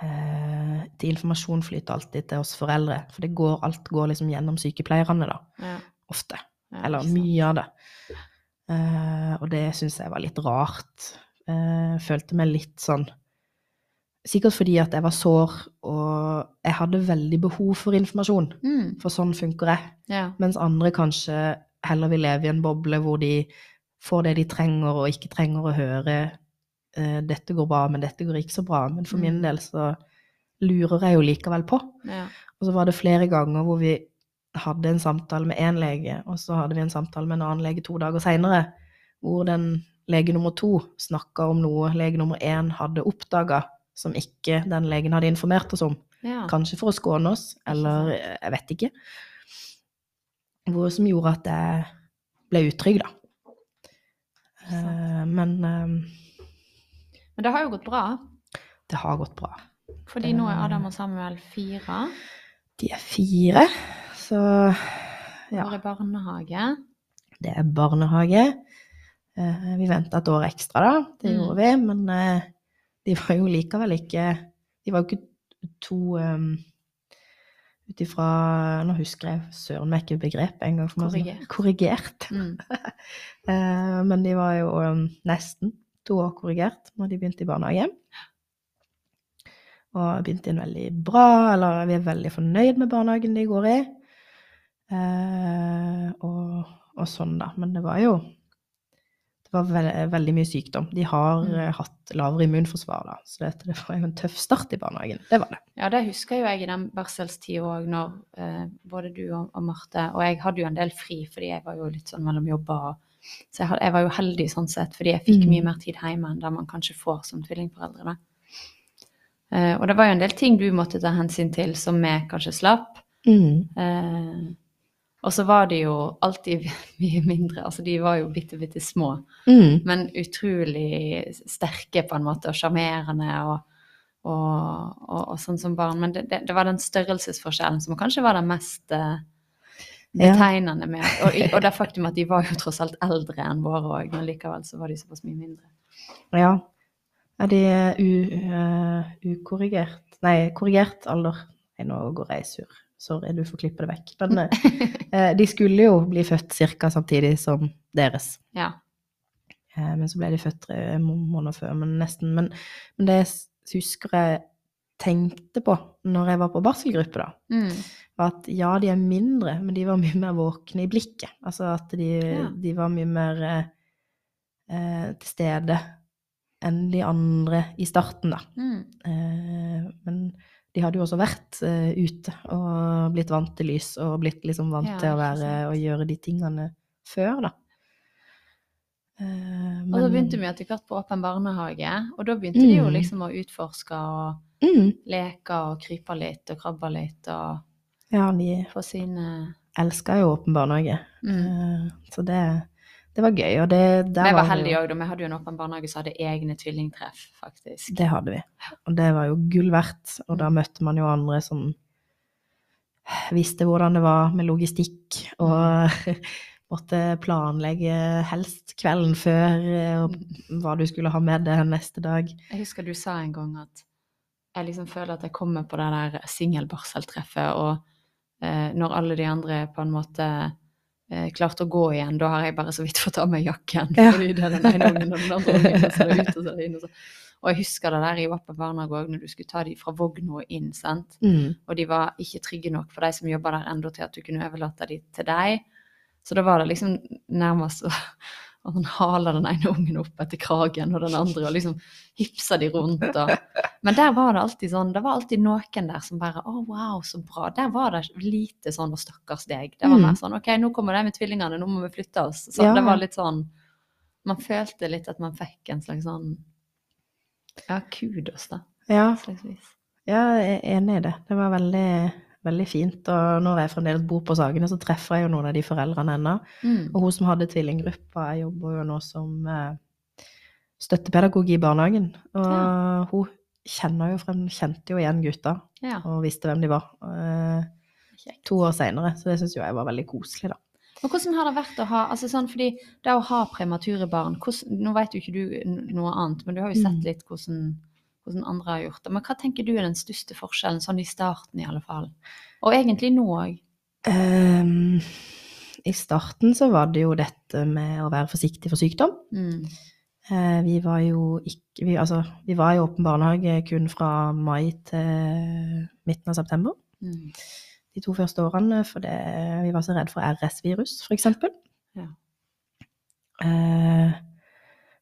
eh, Til informasjon flyter alltid til oss foreldre. For det går, alt går liksom gjennom sykepleierne, da. Ja. Ofte. Eller mye av det. Eh, og det syns jeg var litt rart. Eh, følte meg litt sånn Sikkert fordi at jeg var sår, og jeg hadde veldig behov for informasjon. Mm. For sånn funker jeg. Ja. Mens andre kanskje heller vil leve i en boble hvor de får det de trenger og ikke trenger å høre eh, 'dette går bra, men dette går ikke så bra'. Men for min Mm. del så lurer jeg jo likevel på. Ja. Og så var det flere ganger hvor vi hadde en samtale med én lege, og så hadde vi en samtale med en annen lege to dager seinere, hvor den lege nummer to snakka om noe lege nummer én hadde oppdaga som ikke den legen hadde informert oss om. ja. Kanskje for å skåne oss, eller eh, jeg vet ikke. Hvor som gjorde at jeg ble utrygg, da. Eh, men eh, Men det har jo gått bra, det har gått bra. fordi nå er Adam og Samuel fire. De er fire, så ja. Går er barnehage. Det er barnehage. Eh, vi venta et år ekstra, da. Det Mm. gjorde vi. Men eh, de var jo likevel ikke De var jo ikke to um, Ut ifra Nå husker jeg søren meg ikke begrepet engang. meg. Korrigert. Korrigert. Mm. Eh, men de var jo um, nesten to år korrigert når de begynte i barnehage. Og begynte inn veldig bra, eller vi er veldig fornøyd med barnehagen de går i. Uh, og, og sånn, da. Men det var jo Det var veld, veldig mye sykdom. De har Mm. eh, hatt lavere immunforsvar, da. Så det, det var jo en tøff start i barnehagen. Det var det. Ja, det husker jo jeg i den barselstida òg, når eh, både du og, og Marte Og jeg hadde jo en del fri, fordi jeg var jo litt sånn mellom jobber. Og, så jeg, hadde, jeg var jo heldig sånn sett, fordi jeg fikk Mm. mye mer tid hjemme enn det man kanskje får som tvillingforeldre. Eh, og det var jo en del ting du måtte ta hensyn til som vi kanskje slapp. Eh, og så var de jo alltid mye mindre. Altså de var jo bitte, bitte små. Mm. Men utrolig sterke på en måte, og sjarmerende og, og, og, og sånn som barn. Men det, det, det var den størrelsesforskjellen som kanskje var den mest eh, betegnende med og, og det faktum at de var jo tross alt eldre enn våre òg, men likevel så var de såpass mye mindre. Ja. Er de u, uh, ukorrigert Nei, korrigert alder. Nei, nå går jeg sur. Sorry, du får klippe det vekk. Men eh, de skulle jo bli født ca. samtidig som deres. Ja. Eh, men så ble de født tre måneder før, men nesten. Men, men det jeg husker jeg tenkte på når jeg var på barselgruppe, da, Mm. var at ja, de er mindre, men de var mye mer våkne i blikket. Altså at de, Ja. de var mye mer eh, eh, til stede enn de andre i starten, da. Mm. Eh, men de hadde jo også vært uh, ute og blitt vant til lys og blitt liksom vant Ja, til å være og gjøre de tingene før, da. Eh, Og så begynte vi etter hvert på åpen barnehage, og da begynte de jo Mm. liksom å utforske og mm, leke og krype litt og krabbe litt og Ja, de få sine elska jo åpen barnehage. mm. uh, så det, det var gøy, og det Vi var heldige òg, da. Vi hadde jo en åpen barnehage som hadde egne tvillingtreff, faktisk. Det hadde vi. Og det var jo gull verdt. Og da møtte man jo andre som visste hvordan det var med logistikk, og måtte planlegge helst kvelden før eh, og hva du skulle ha med deg neste dag. Jeg husker du sa en gang at jeg liksom føler at jeg kommer på det der singelbarseltreffet, og eh, når alle de andre på en måte eh, klarte å gå igjen, da har jeg bare så vidt fått av meg jakken, Ja. fordi det er den ene ungen og den andre ungen, og så er det ut og så er det inn. Og, så. og jeg husker det der i åpen barnehage òg, når du skulle ta de fra vogna og inn, sant. Mm. Og de var ikke trygge nok for de som jobba der enda til at du kunne overlate de til deg. Så da var det liksom nærmest å at han haler den ene ungen opp etter kragen og den andre, og liksom hipser de rundt. Og... Men der var det alltid sånn, det var alltid noen der som bare Å, wow, så bra. Der var det lite sånn og stakkars deg'. Det var Mm. mer sånn 'OK, nå kommer de med tvillingene, nå må vi flytte oss'. Så Ja. det var litt sånn Man følte litt at man fikk en slags sånn Ja, kudos, da. Ja, Slagsvis. ja, jeg er enig i det. Det var veldig, veldig fint. Og når jeg fremdeles bor på Sagene, så treffer jeg jo noen av de foreldrene ennå. Mm. Og hun som hadde tvillinggruppa, jeg jobber jo nå som eh, støttepedagog i barnehagen. Og Ja. hun kjenner jo, frem, kjente jo igjen gutta Ja. og visste hvem de var. eh, to år seinere, så det syns jo jeg var veldig koselig, da. Og hvordan har det vært å ha altså sånn, fordi det å ha premature barn hvordan, Nå vet jo ikke du noe annet, men du har jo sett Mm. litt hvordan, hvordan andre har gjort det. Men hva tenker du er den største forskjellen, sånn i starten i alle fall? Og egentlig nå òg. Um, I starten så var det jo dette med å være forsiktig for sykdom. Mm. Uh, vi var jo ikke vi, Altså, vi var i åpen barnehage kun fra mai til midten av september. Mm. De to første årene fordi vi var så redd for RS-virus, for eksempel. Ja. uh,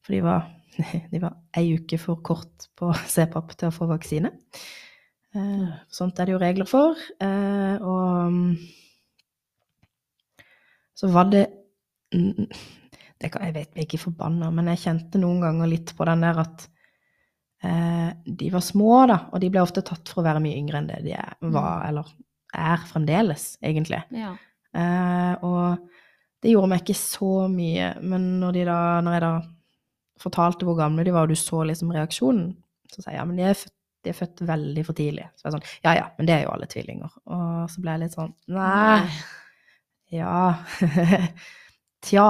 for de var, de var ei uke for kort på CPAP til å få vaksine. Eh, sånt er det jo regler for. Eh, og mm, så var det mm, det kan, Jeg vet vi er ikke forbanna, men jeg kjente noen ganger litt på den der at eh, de var små, da, og de ble ofte tatt for å være mye yngre enn det de er, var, eller er fremdeles, egentlig. Ja. Eh, og det gjorde meg ikke så mye, men når, de da, når jeg da fortalte hvor gamle de var, og du så liksom reaksjonen, så sa jeg ja, men de er født, de er født veldig for tidlig. Så jeg sånn, ja ja, men det er jo alle tvillinger. Og så ble jeg litt sånn, nei, ja, tja,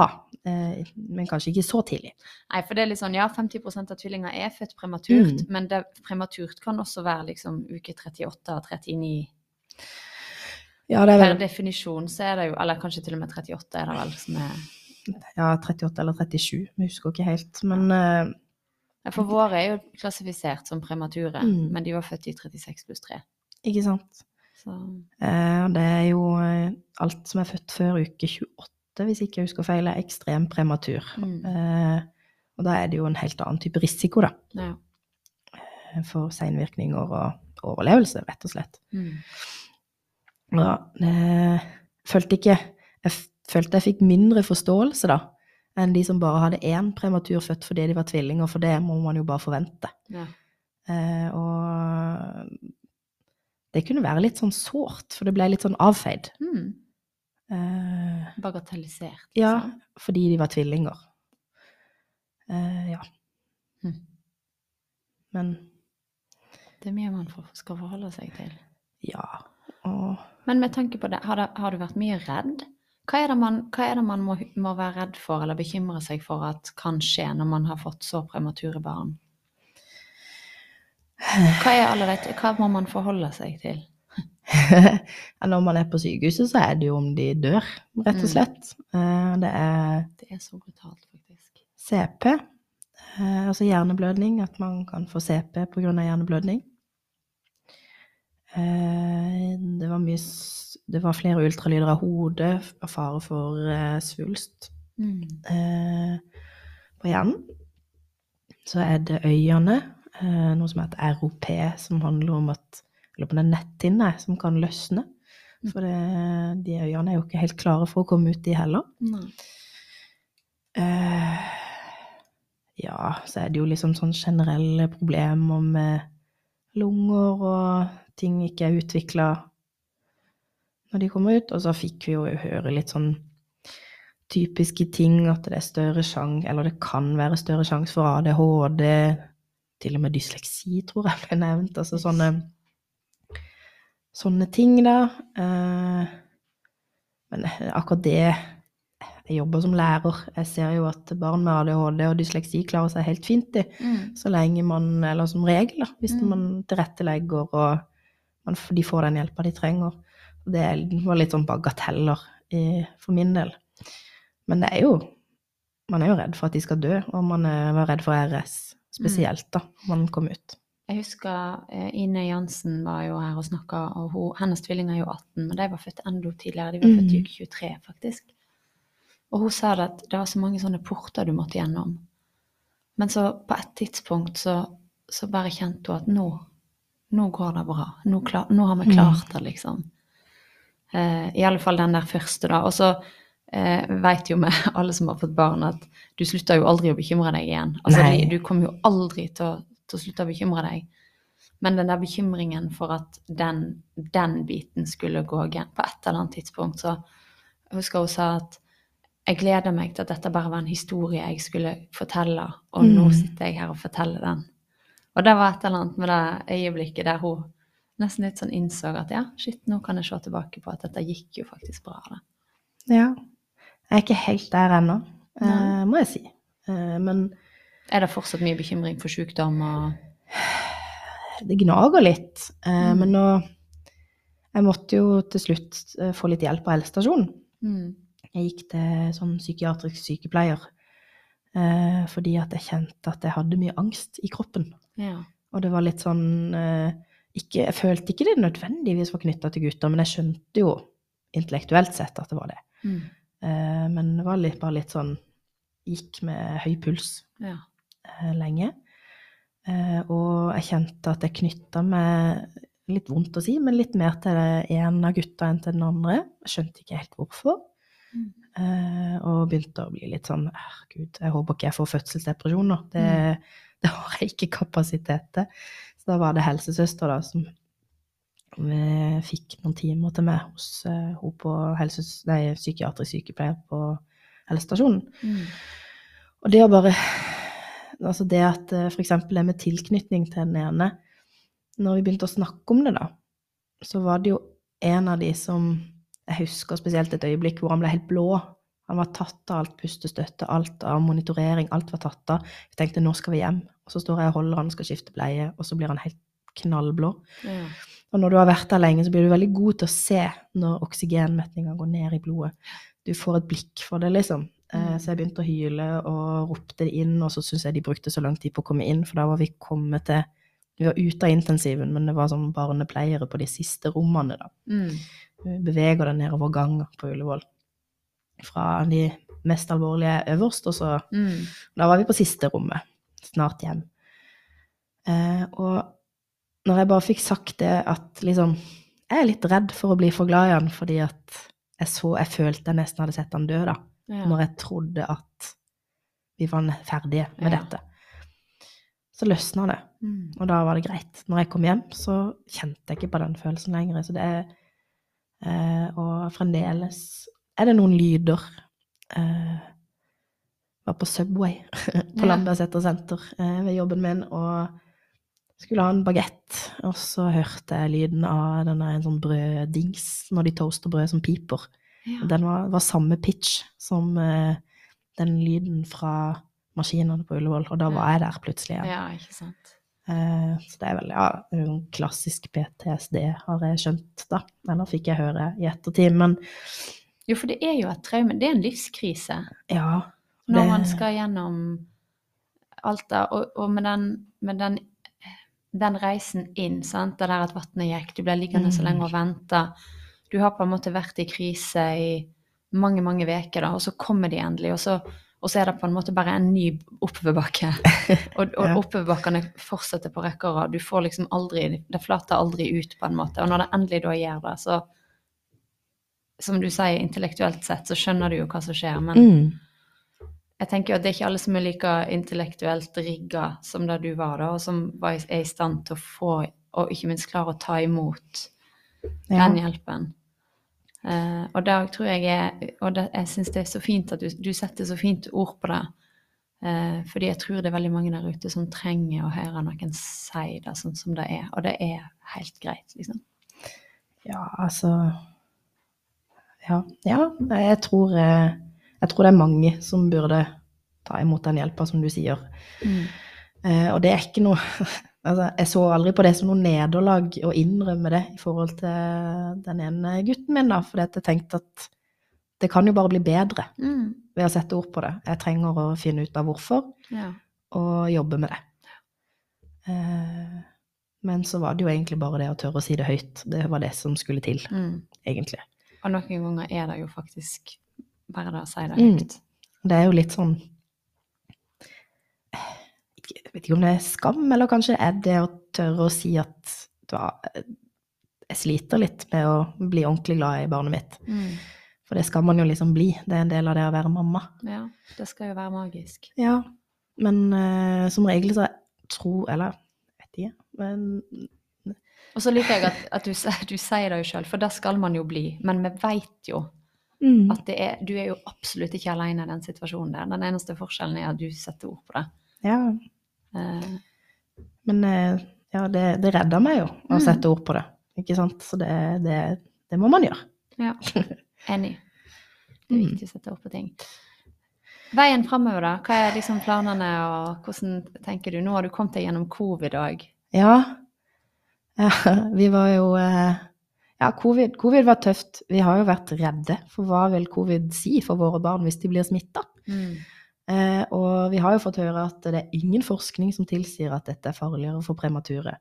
eh, men kanskje ikke så tidlig. Nei, for det er litt sånn, ja, 50% av tvillinger er født prematurt, Mm. men det, prematurt kan også være liksom uke 38 og 39. Ja, det er Per definisjon så er det jo, eller kanskje til og med 38 er det vel som er ja, 38 eller 37, jeg husker ikke helt, men uh, ja, For våre er jo klassifisert som premature, Mm. men de var født i 36 pluss 3. ikke sant? Så Eh, det er jo uh, alt som er født før uke 28, hvis ikke jeg husker feil, er ekstremt prematur. mm. Og da er det jo en helt annen type risiko, da, ja. for seinvirkninger og overlevelse, rett og slett. Mm. Ja, eh, følte ikke Jeg følte jeg fikk mindre forståelse, da, enn de som bare hadde én prematur født fordi de var tvillinger, for det må man jo bare forvente. ja. Eh, og det kunne være litt sånn sårt, for det ble litt sånn avfeid. Mm. Eh, Bagatellisert. Ja, liksom. fordi de var tvillinger. Eh, ja. Mm. Men Det er mye man skal forholde seg til. ja. Og Men med tanke på det, har, det, har du vært mye redd? Hva er det man, er det man må, må være redd for eller bekymre seg for at kan skje når man har fått så premature barn? Hva, er alle vet, hva må man forholde seg til? når man er på sykehuset, så er det jo om de dør, rett Mm. og slett. Mm. det er Det er så brutalt, faktisk. CP, eh, altså hjerneblødning, at man kan få CP pga. hjerneblødning. Eh, det var mye Det var flere ultralyder av hodet, av fare for eh, svulst. Mm. eh, på hjernen. Så er det øyene, noe som heter ROP, som handler om at Eller på den netthinne som kan løsne. For det, de øyene er jo ikke helt klare for å komme ut, de heller. Eh, ja, så er det jo liksom sånn generelle problemer med lunger og ting ikke er utvikla når de kommer ut. Og så fikk vi jo høre litt sånn typiske ting, at det er større sjanse, eller det kan være større sjanse for ADHD, til og med dysleksi, tror jeg ble nevnt. Altså sånne, sånne ting, da. Eh, men akkurat det Jeg jobber som lærer. Jeg ser jo at barn med ADHD og dysleksi klarer seg helt fint, de. Mm. Så lenge man, eller som regel, da, hvis Mm. man tilrettelegger og man, de får den hjelpa de trenger. Det var litt sånn bagateller i, for min del. Men det er jo Man er jo redd for at de skal dø, og man er, var redd for RS spesielt, da, når man kom ut. Jeg husker eh, Ine Jansen var jo her og snakka, og hun, hennes tvillinger er jo 18, men de var født enda tidligere. De var født i Mhm. uke 23, faktisk. Og hun sa det at det var så mange sånne porter du måtte gjennom. Men så på et tidspunkt så, så bare kjente hun at nå, nå går det bra. Nå, klar, nå har vi Mhm. klart det, liksom. Eh, I alle fall den der første, da. Og så eh, veit jo vi, alle som har fått barn, at du slutter jo aldri å bekymre deg igjen. Altså, Nei. du kommer jo aldri til å, til å slutte å bekymre deg. Men den der bekymringen for at den, den biten skulle gå igjen på et eller annet tidspunkt, så jeg husker hun sa at jeg gleder meg til at dette bare var en historie jeg skulle fortelle, og nå Mm. sitter jeg her og forteller den. Og det var et eller annet med det øyeblikket der hun nesten litt sånn innså at ja, shit, nå kan jeg se tilbake på at dette gikk jo faktisk bra. da. Ja. Jeg er ikke helt der ennå, eh, må jeg si. Eh, men Er det fortsatt mye bekymring for sykdom og det gnager litt. Eh, Mm. Men nå Jeg måtte jo til slutt eh, få litt hjelp av helsestasjonen. mm. Jeg gikk til sånn psykiatrisk sykepleier eh, fordi at jeg kjente at jeg hadde mye angst i kroppen. Ja. Og det var litt sånn eh, ikke, Jeg følte ikke det nødvendigvis var knytta til gutter, men jeg skjønte jo intellektuelt sett at det var det. Mm. Eh, men det var litt, bare litt sånn Gikk med høy puls ja. eh, lenge. Eh, og jeg kjente at jeg knytta meg Litt vondt å si, men litt mer til den ene av gutta enn til den andre. Jeg skjønte ikke helt hvorfor. Mm. Eh, og begynte å bli litt sånn «Ah, Gud, jeg håper ikke jeg får fødselsdepresjon nå. Det, det har jeg ikke kapasitet til. Så da var det helsesøster da som eh, fikk noen timer til meg hos uh, hun på helses, nei, psykiatrisk sykepleier på helsestasjonen. Mm. Og det å bare Altså det at uh, eksempel det med tilknytning til den ene Når vi begynte å snakke om det, da, så var det jo en av de som Jeg husker spesielt et øyeblikk hvor han ble helt blå. Han var tatt av alt pustestøtte, alt av monitorering, alt var tatt av. Jeg tenkte nå skal vi hjem. Og så står jeg og holder han skal skifte bleie, og så blir han helt knallblå. Ja. Og når du har vært der lenge, så blir du veldig god til å se når oksygenmetninga går ned i blodet. Du får et blikk for det, liksom. Eh, Mm. Så jeg begynte å hyle og ropte det inn, og så syns jeg de brukte så lang tid på å komme inn, for da var vi kommet til Vi var ute av intensiven, men det var som barnepleiere på de siste rommene, da. Mm. Beveger deg nedover ganger på Ullevål. Fra de mest alvorlige øverst, og så Mm. da var vi på siste rommet. Snart hjem. Eh, og når jeg bare fikk sagt det at liksom Jeg er litt redd for å bli for glad i han, fordi at jeg så Jeg følte jeg nesten hadde sett han dø, da. Ja. Når jeg trodde at vi var ferdige med Ja. dette. Så løsna det. Mm. Og da var det greit. Når jeg kom hjem, så kjente jeg ikke på den følelsen lenger. Så det er eh, Og fremdeles er det noen lyder. Eh, var på Subway på Ja. Lambertseter senter eh, ved jobben min og skulle ha en bagett. Og så hørte jeg lyden av denne en sånn brøddings når de toaster brød som piper. Ja. Den var, var samme pitch som eh, den lyden fra maskinene på Ullevål. Og da var jeg der plutselig igjen. ja, ikke sant. Eh, Så det er vel ja, det klassisk PTSD, har jeg skjønt, da. Eller fikk jeg høre i ettertid. Men Jo, for det er jo et traume. Det er en livskrise. ja. Når man skal gjennom alt det, og, og med, den, med den, den reisen inn, sant? det der at vannet gikk, du ble liggende så Mm. lenge og vente. Du har på en måte vært i krise i mange, mange uker, da, og så kommer de endelig, og så, og så er det på en måte bare en ny oppoverbakke. Og, og Ja. oppoverbakkene fortsetter på rekke og rad. Du får liksom aldri Det flater aldri ut, på en måte. Og når det endelig da gjør det, så Som du sier, intellektuelt sett, så skjønner du jo hva som skjer, men Mm. jeg tenker jo at det er ikke alle som er like intellektuelt rigga som det du var, da, og som var, er i stand til å få, og ikke minst klare å ta imot Ja. den hjelpen. Eh, og det tror jeg er Og det, jeg syns det er så fint at du, du setter så fint ord på det. Uh, fordi jeg tror det er veldig mange der ute som trenger å høre noen si det sånn som det er. Og det er helt greit, liksom. ja, altså Ja. ja jeg, tror, eh, jeg tror det er mange som burde ta imot den hjelpa, som du sier. Eh, og det er ikke noe altså, Jeg så aldri på det som noe nederlag å innrømme det i forhold til den ene gutten min, da, fordi jeg tenkte at det kan jo bare bli bedre Mm. ved å sette ord på det. Jeg trenger å finne ut av hvorfor, Ja. og jobbe med det. Eh, men så var det jo egentlig bare det å tørre å si det høyt. Det var det som skulle til, Mm. egentlig. Og noen ganger er det jo faktisk bare det å si det Mm. høyt. Det er jo litt sånn Jeg vet ikke om det er skam, eller kanskje er det å tørre å si at da, jeg sliter litt med å bli ordentlig glad i barnet mitt. Mm. For det skal man jo liksom bli. Det er en del av det å være mamma. Ja, det skal jo være magisk. Ja, men uh, som regel så tror Eller vet ikke. Men Og så liker jeg at, at du, du sier det jo sjøl, for det skal man jo bli. Men vi veit jo Mm. At det er, du er jo absolutt ikke alene i den situasjonen der. Den eneste forskjellen er at du setter ord på det. Ja, Eh, men eh, ja, det, det redder meg jo å Mm. sette ord på det. Ikke sant? Så det, det, det må man gjøre. ja, enig. Det er Mm. viktig å sette ord på ting. Veien framover, da? Hva er liksom planene, og hvordan tenker du? Nå har du kommet deg gjennom covid òg. Ja. vi var jo eh, Ja, covid, covid var tøft. Vi har jo vært redde for hva vil covid si for våre barn hvis de blir smitta. Eh, og vi har jo fått høre at det er ingen forskning som tilsier at dette er farligere for premature.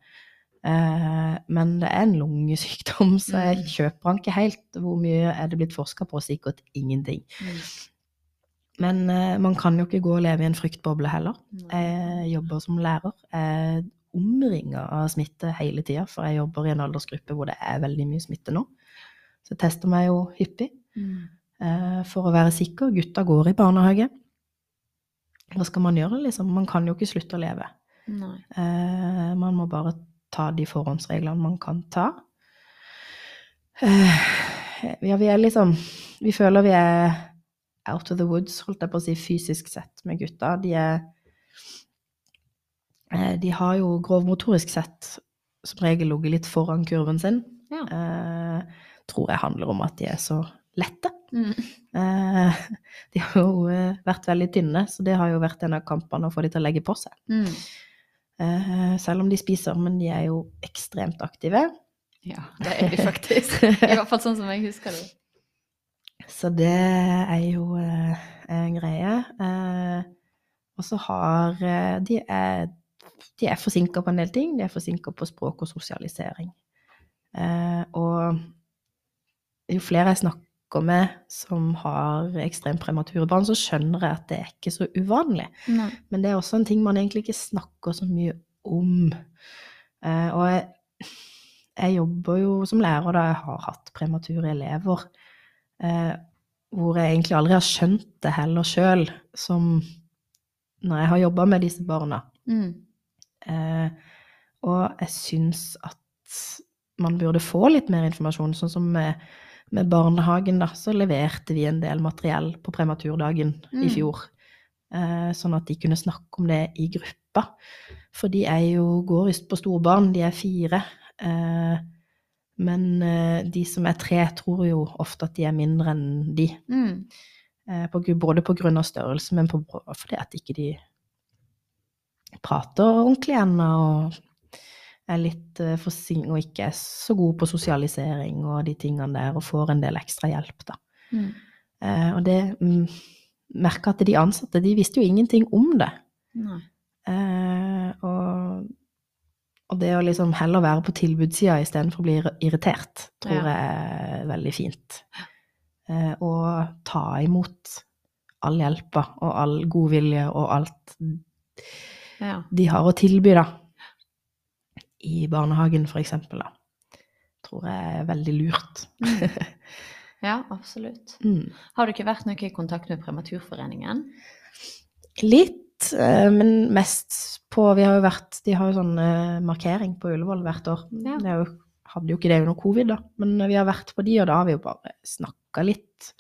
Eh, men det er en lungesykdom, så jeg Mm. kjøper den ikke helt. Hvor mye er det blitt forska på? Sikkert ingenting. Men eh, man kan jo ikke gå og leve i en fryktboble heller. Jeg jobber som lærer. Jeg omringer omringa av smitte hele tida, for jeg jobber i en aldersgruppe hvor det er veldig mye smitte nå. Så jeg tester meg jo hyppig Mm. eh, for å være sikker. Gutta går i barnehage. Hva skal man gjøre, liksom? Man kan jo ikke slutte å leve. Eh, man må bare ta de forhåndsreglene man kan ta. Eh, ja, vi er liksom Vi føler vi er out of the woods, holdt jeg på å si, fysisk sett med gutta. De er eh, De har jo grovmotorisk sett som regel ligget litt foran kurven sin. Ja. Eh, tror jeg handler om at de er så lette. Mm. Eh, de har jo eh, vært veldig tynne, så det har jo vært en av kampene å få de til å legge på seg. Mm. Eh, selv om de spiser, men de er jo ekstremt aktive. Ja, det er de faktisk. I hvert fall sånn som jeg husker det. Så det er jo eh, en greie. Og så har De er, de er forsinka på en del ting. De er forsinka på språk og sosialisering. Og jo flere jeg snakker med som har ekstremt premature barn, så skjønner jeg at det er ikke så uvanlig. Nei. Men det er også en ting man egentlig ikke snakker så mye om. Eh, og jeg, jeg jobber jo som lærer da jeg har hatt premature elever, eh, hvor jeg egentlig aldri har skjønt det heller sjøl, som når jeg har jobba med disse barna. Mm. Eh, og jeg syns at man burde få litt mer informasjon, sånn som med, med barnehagen, da, så leverte vi en del materiell på prematurdagen i Mm. fjor. Eh, sånn at de kunne snakke om det i gruppa. For de er jo, går visst på storbarn, de er fire. Eh, men eh, de som er tre, tror jo ofte at de er mindre enn de. Mm. På, både på grunn av størrelse, men på, fordi at ikke de prater ordentlig ennå, og er litt for forsinket og ikke er så god på sosialisering og de tingene der, og får en del ekstra hjelp, da. Mm. Eh, og det mm, merka at de ansatte, de visste jo ingenting om det. Eh, og, og det å liksom heller være på tilbudssida istedenfor å bli irritert, tror Ja. jeg er veldig fint. Eh, og ta imot all hjelpa og all godvilje og alt Ja. de har å tilby, da. I barnehagen, for eksempel, da. Tror jeg er veldig lurt. ja, absolutt. Mm. Har du ikke vært noe i kontakt med Prematurforeningen? Litt, eh, men mest på Vi har jo vært De har jo sånn eh, markering på Ullevål hvert år. Ja. Det jo, hadde jo ikke det under covid, da, men vi har vært på de, og da har vi jo bare snakka litt.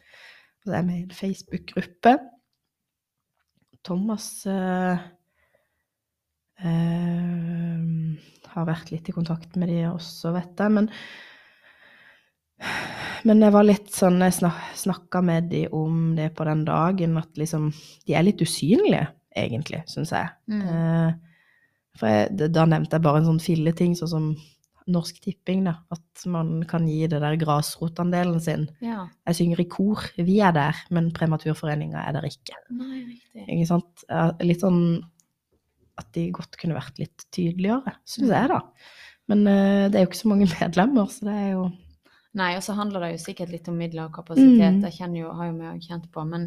Så det er med i en Facebook-gruppe. Thomas eh, eh, har vært litt i kontakt med de også, vet jeg, men men jeg var litt sånn, jeg snak, snakka med de om det på den dagen, at liksom De er litt usynlige, egentlig, syns jeg. Mm. Eh, for jeg, da nevnte jeg bare en sånn filleting, sånn som Norsk Tipping, da. At man kan gi det der grasrotandelen sin. Ja. Jeg synger i kor, vi er der, men Prematurforeninga er der ikke. Nei, riktig. Ikke sant? Litt sånn at de godt kunne vært litt tydeligere, syns jeg, da. Men eh, det er jo ikke så mange medlemmer, så det er jo Nei, og så handler det jo sikkert litt om midler og kapasitet. Mm. har jo, jo mye kjent på, men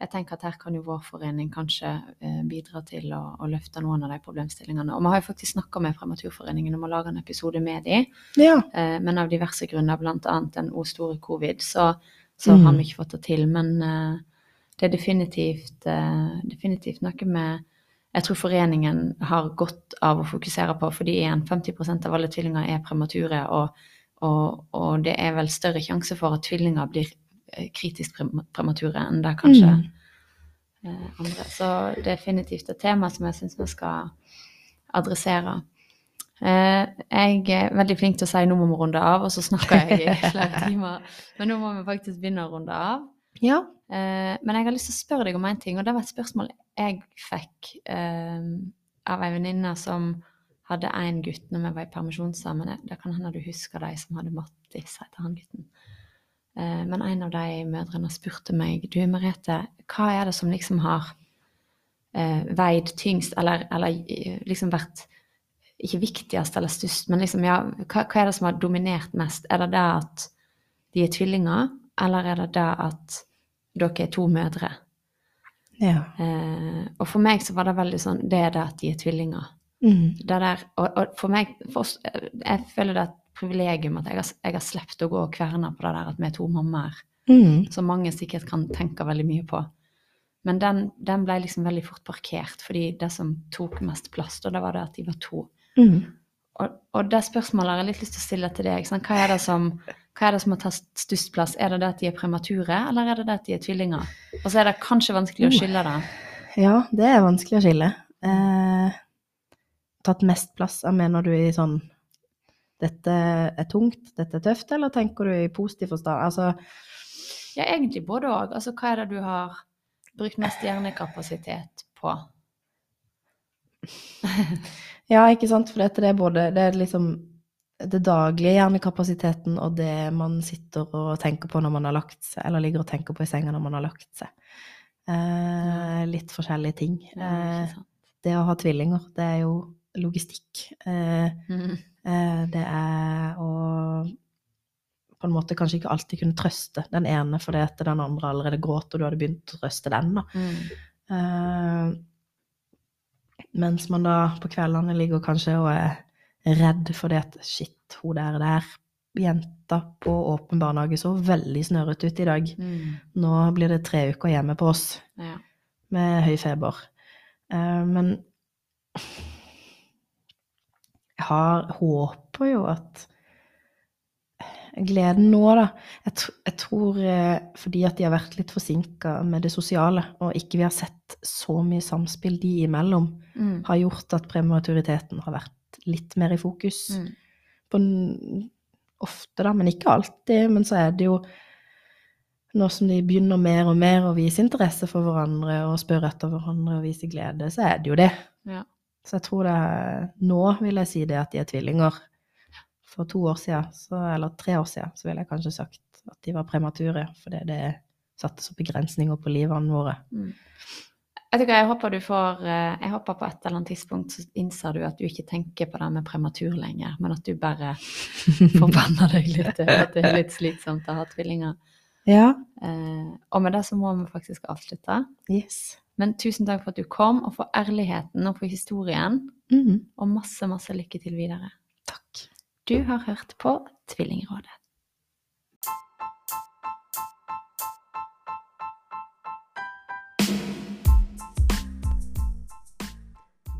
jeg tenker at her kan jo vår forening kanskje eh, bidra til å, å løfte noen av de problemstillingene. Og vi har jo faktisk snakka med Prematurforeningen om å lage en episode med dem, Ja. eh, men av diverse grunner, bl.a. den o store covid, så, så Mm. har vi ikke fått det til. Men det er definitivt, definitivt noe med jeg tror foreningen har godt av å fokusere på, fordi igjen 50 av alle tvillinger er premature, og, og, og det er vel større sjanse for at tvillinger blir eh, kritisk premature enn det kanskje Mm. eh, andre. Så definitivt et tema som jeg syns vi skal adressere. Eh, jeg er veldig flink til å si nå må vi runde av, og så snakker jeg i flere timer. Men nå må vi faktisk begynne å runde av. Ja. Eh, men jeg har lyst til å spørre deg om en ting, og det var et spørsmål jeg fikk eh, av ei venninne som hadde én gutt når vi var i permisjon sammen. Det kan hende du husker de som hadde Mattis, heter han gutten. Eh, men en av de mødrene spurte meg du Merete, hva er det som liksom har eh, veid tyngst, eller, eller eh, liksom vært ikke viktigst eller størst, men liksom, ja, hva, hva er det som har dominert mest? Er det det at de er tvillinger, eller er det det at dere er to mødre? ja. Eh, og for meg så var det veldig sånn Det er det at de er tvillinger. Mm. Det der, og, og for meg for Jeg føler det er et privilegium at jeg har, jeg har sluppet å gå og kverne på det der at vi er to mammaer, Mm. som mange sikkert kan tenke veldig mye på. Men den, den ble liksom veldig fort parkert, fordi det som tok mest plass, da, det var det at de var to. Mm. Og, og det spørsmålet har jeg litt lyst til å stille til deg. Sant? Hva, er det som, hva er det som har tatt størst plass? Er det det at de er premature, eller er det det at de er tvillinger? Og så er det kanskje vanskelig å skille det. Ja, det er vanskelig å skille. Eh, tatt mest plass, jeg mener du i sånn Dette er tungt, dette er tøft, eller tenker du i positiv forstand? Altså, Ja, egentlig både òg. Altså, hva er det du har brukt mest hjernekapasitet på? ja, ikke sant, for dette det er både Det er liksom det daglige hjernekapasiteten og det man sitter og tenker på når man har lagt seg, eller ligger og tenker på i senga når man har lagt seg. Eh, litt forskjellige ting. Eh, det å ha tvillinger, det er jo logistikk. Eh, Mhm. Eh, Det er å på en måte kanskje ikke alltid kunne trøste den ene fordi at den andre allerede gråt, og du hadde begynt å trøste den. da. Mm. Eh, mens man da på kveldene ligger kanskje og er redd fordi at shit, hun der der jenta på åpen barnehage så veldig snørrete ut i dag. Mm. Nå blir det tre uker hjemme på oss Ja. med høy feber. Uh, men jeg har, håper jo at gleden nå, da Jeg, jeg tror eh, fordi at de har vært litt forsinka med det sosiale, og ikke vi har sett så mye samspill de imellom, Mm. har gjort at prematuriteten har vært litt mer i fokus. Mm. På ofte, da, men ikke alltid. Men så er det jo nå som de begynner mer og mer å vise interesse for hverandre og spørre etter hverandre og vise glede, så er det jo det. Ja. Så jeg tror det er Nå vil jeg si det at de er tvillinger. For to år siden, så, eller tre år siden, så ville jeg kanskje sagt at de var premature, fordi det satte så begrensninger på livene våre. Mm. Vet du hva, jeg håper du får eh, Jeg håper på et eller annet tidspunkt så innser du at du ikke tenker på det med prematur lenger, men at du bare forbanner deg litt over at det er litt slitsomt å ha tvillinger. Ja. Eh, og med det så må vi faktisk avslutte. Yes. Men tusen takk for at du kom, og for ærligheten og for historien. Mhm. Og masse, masse lykke til videre. Takk. Du har hørt på Tvillingrådet.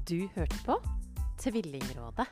Du hørte på Tvillingrådet.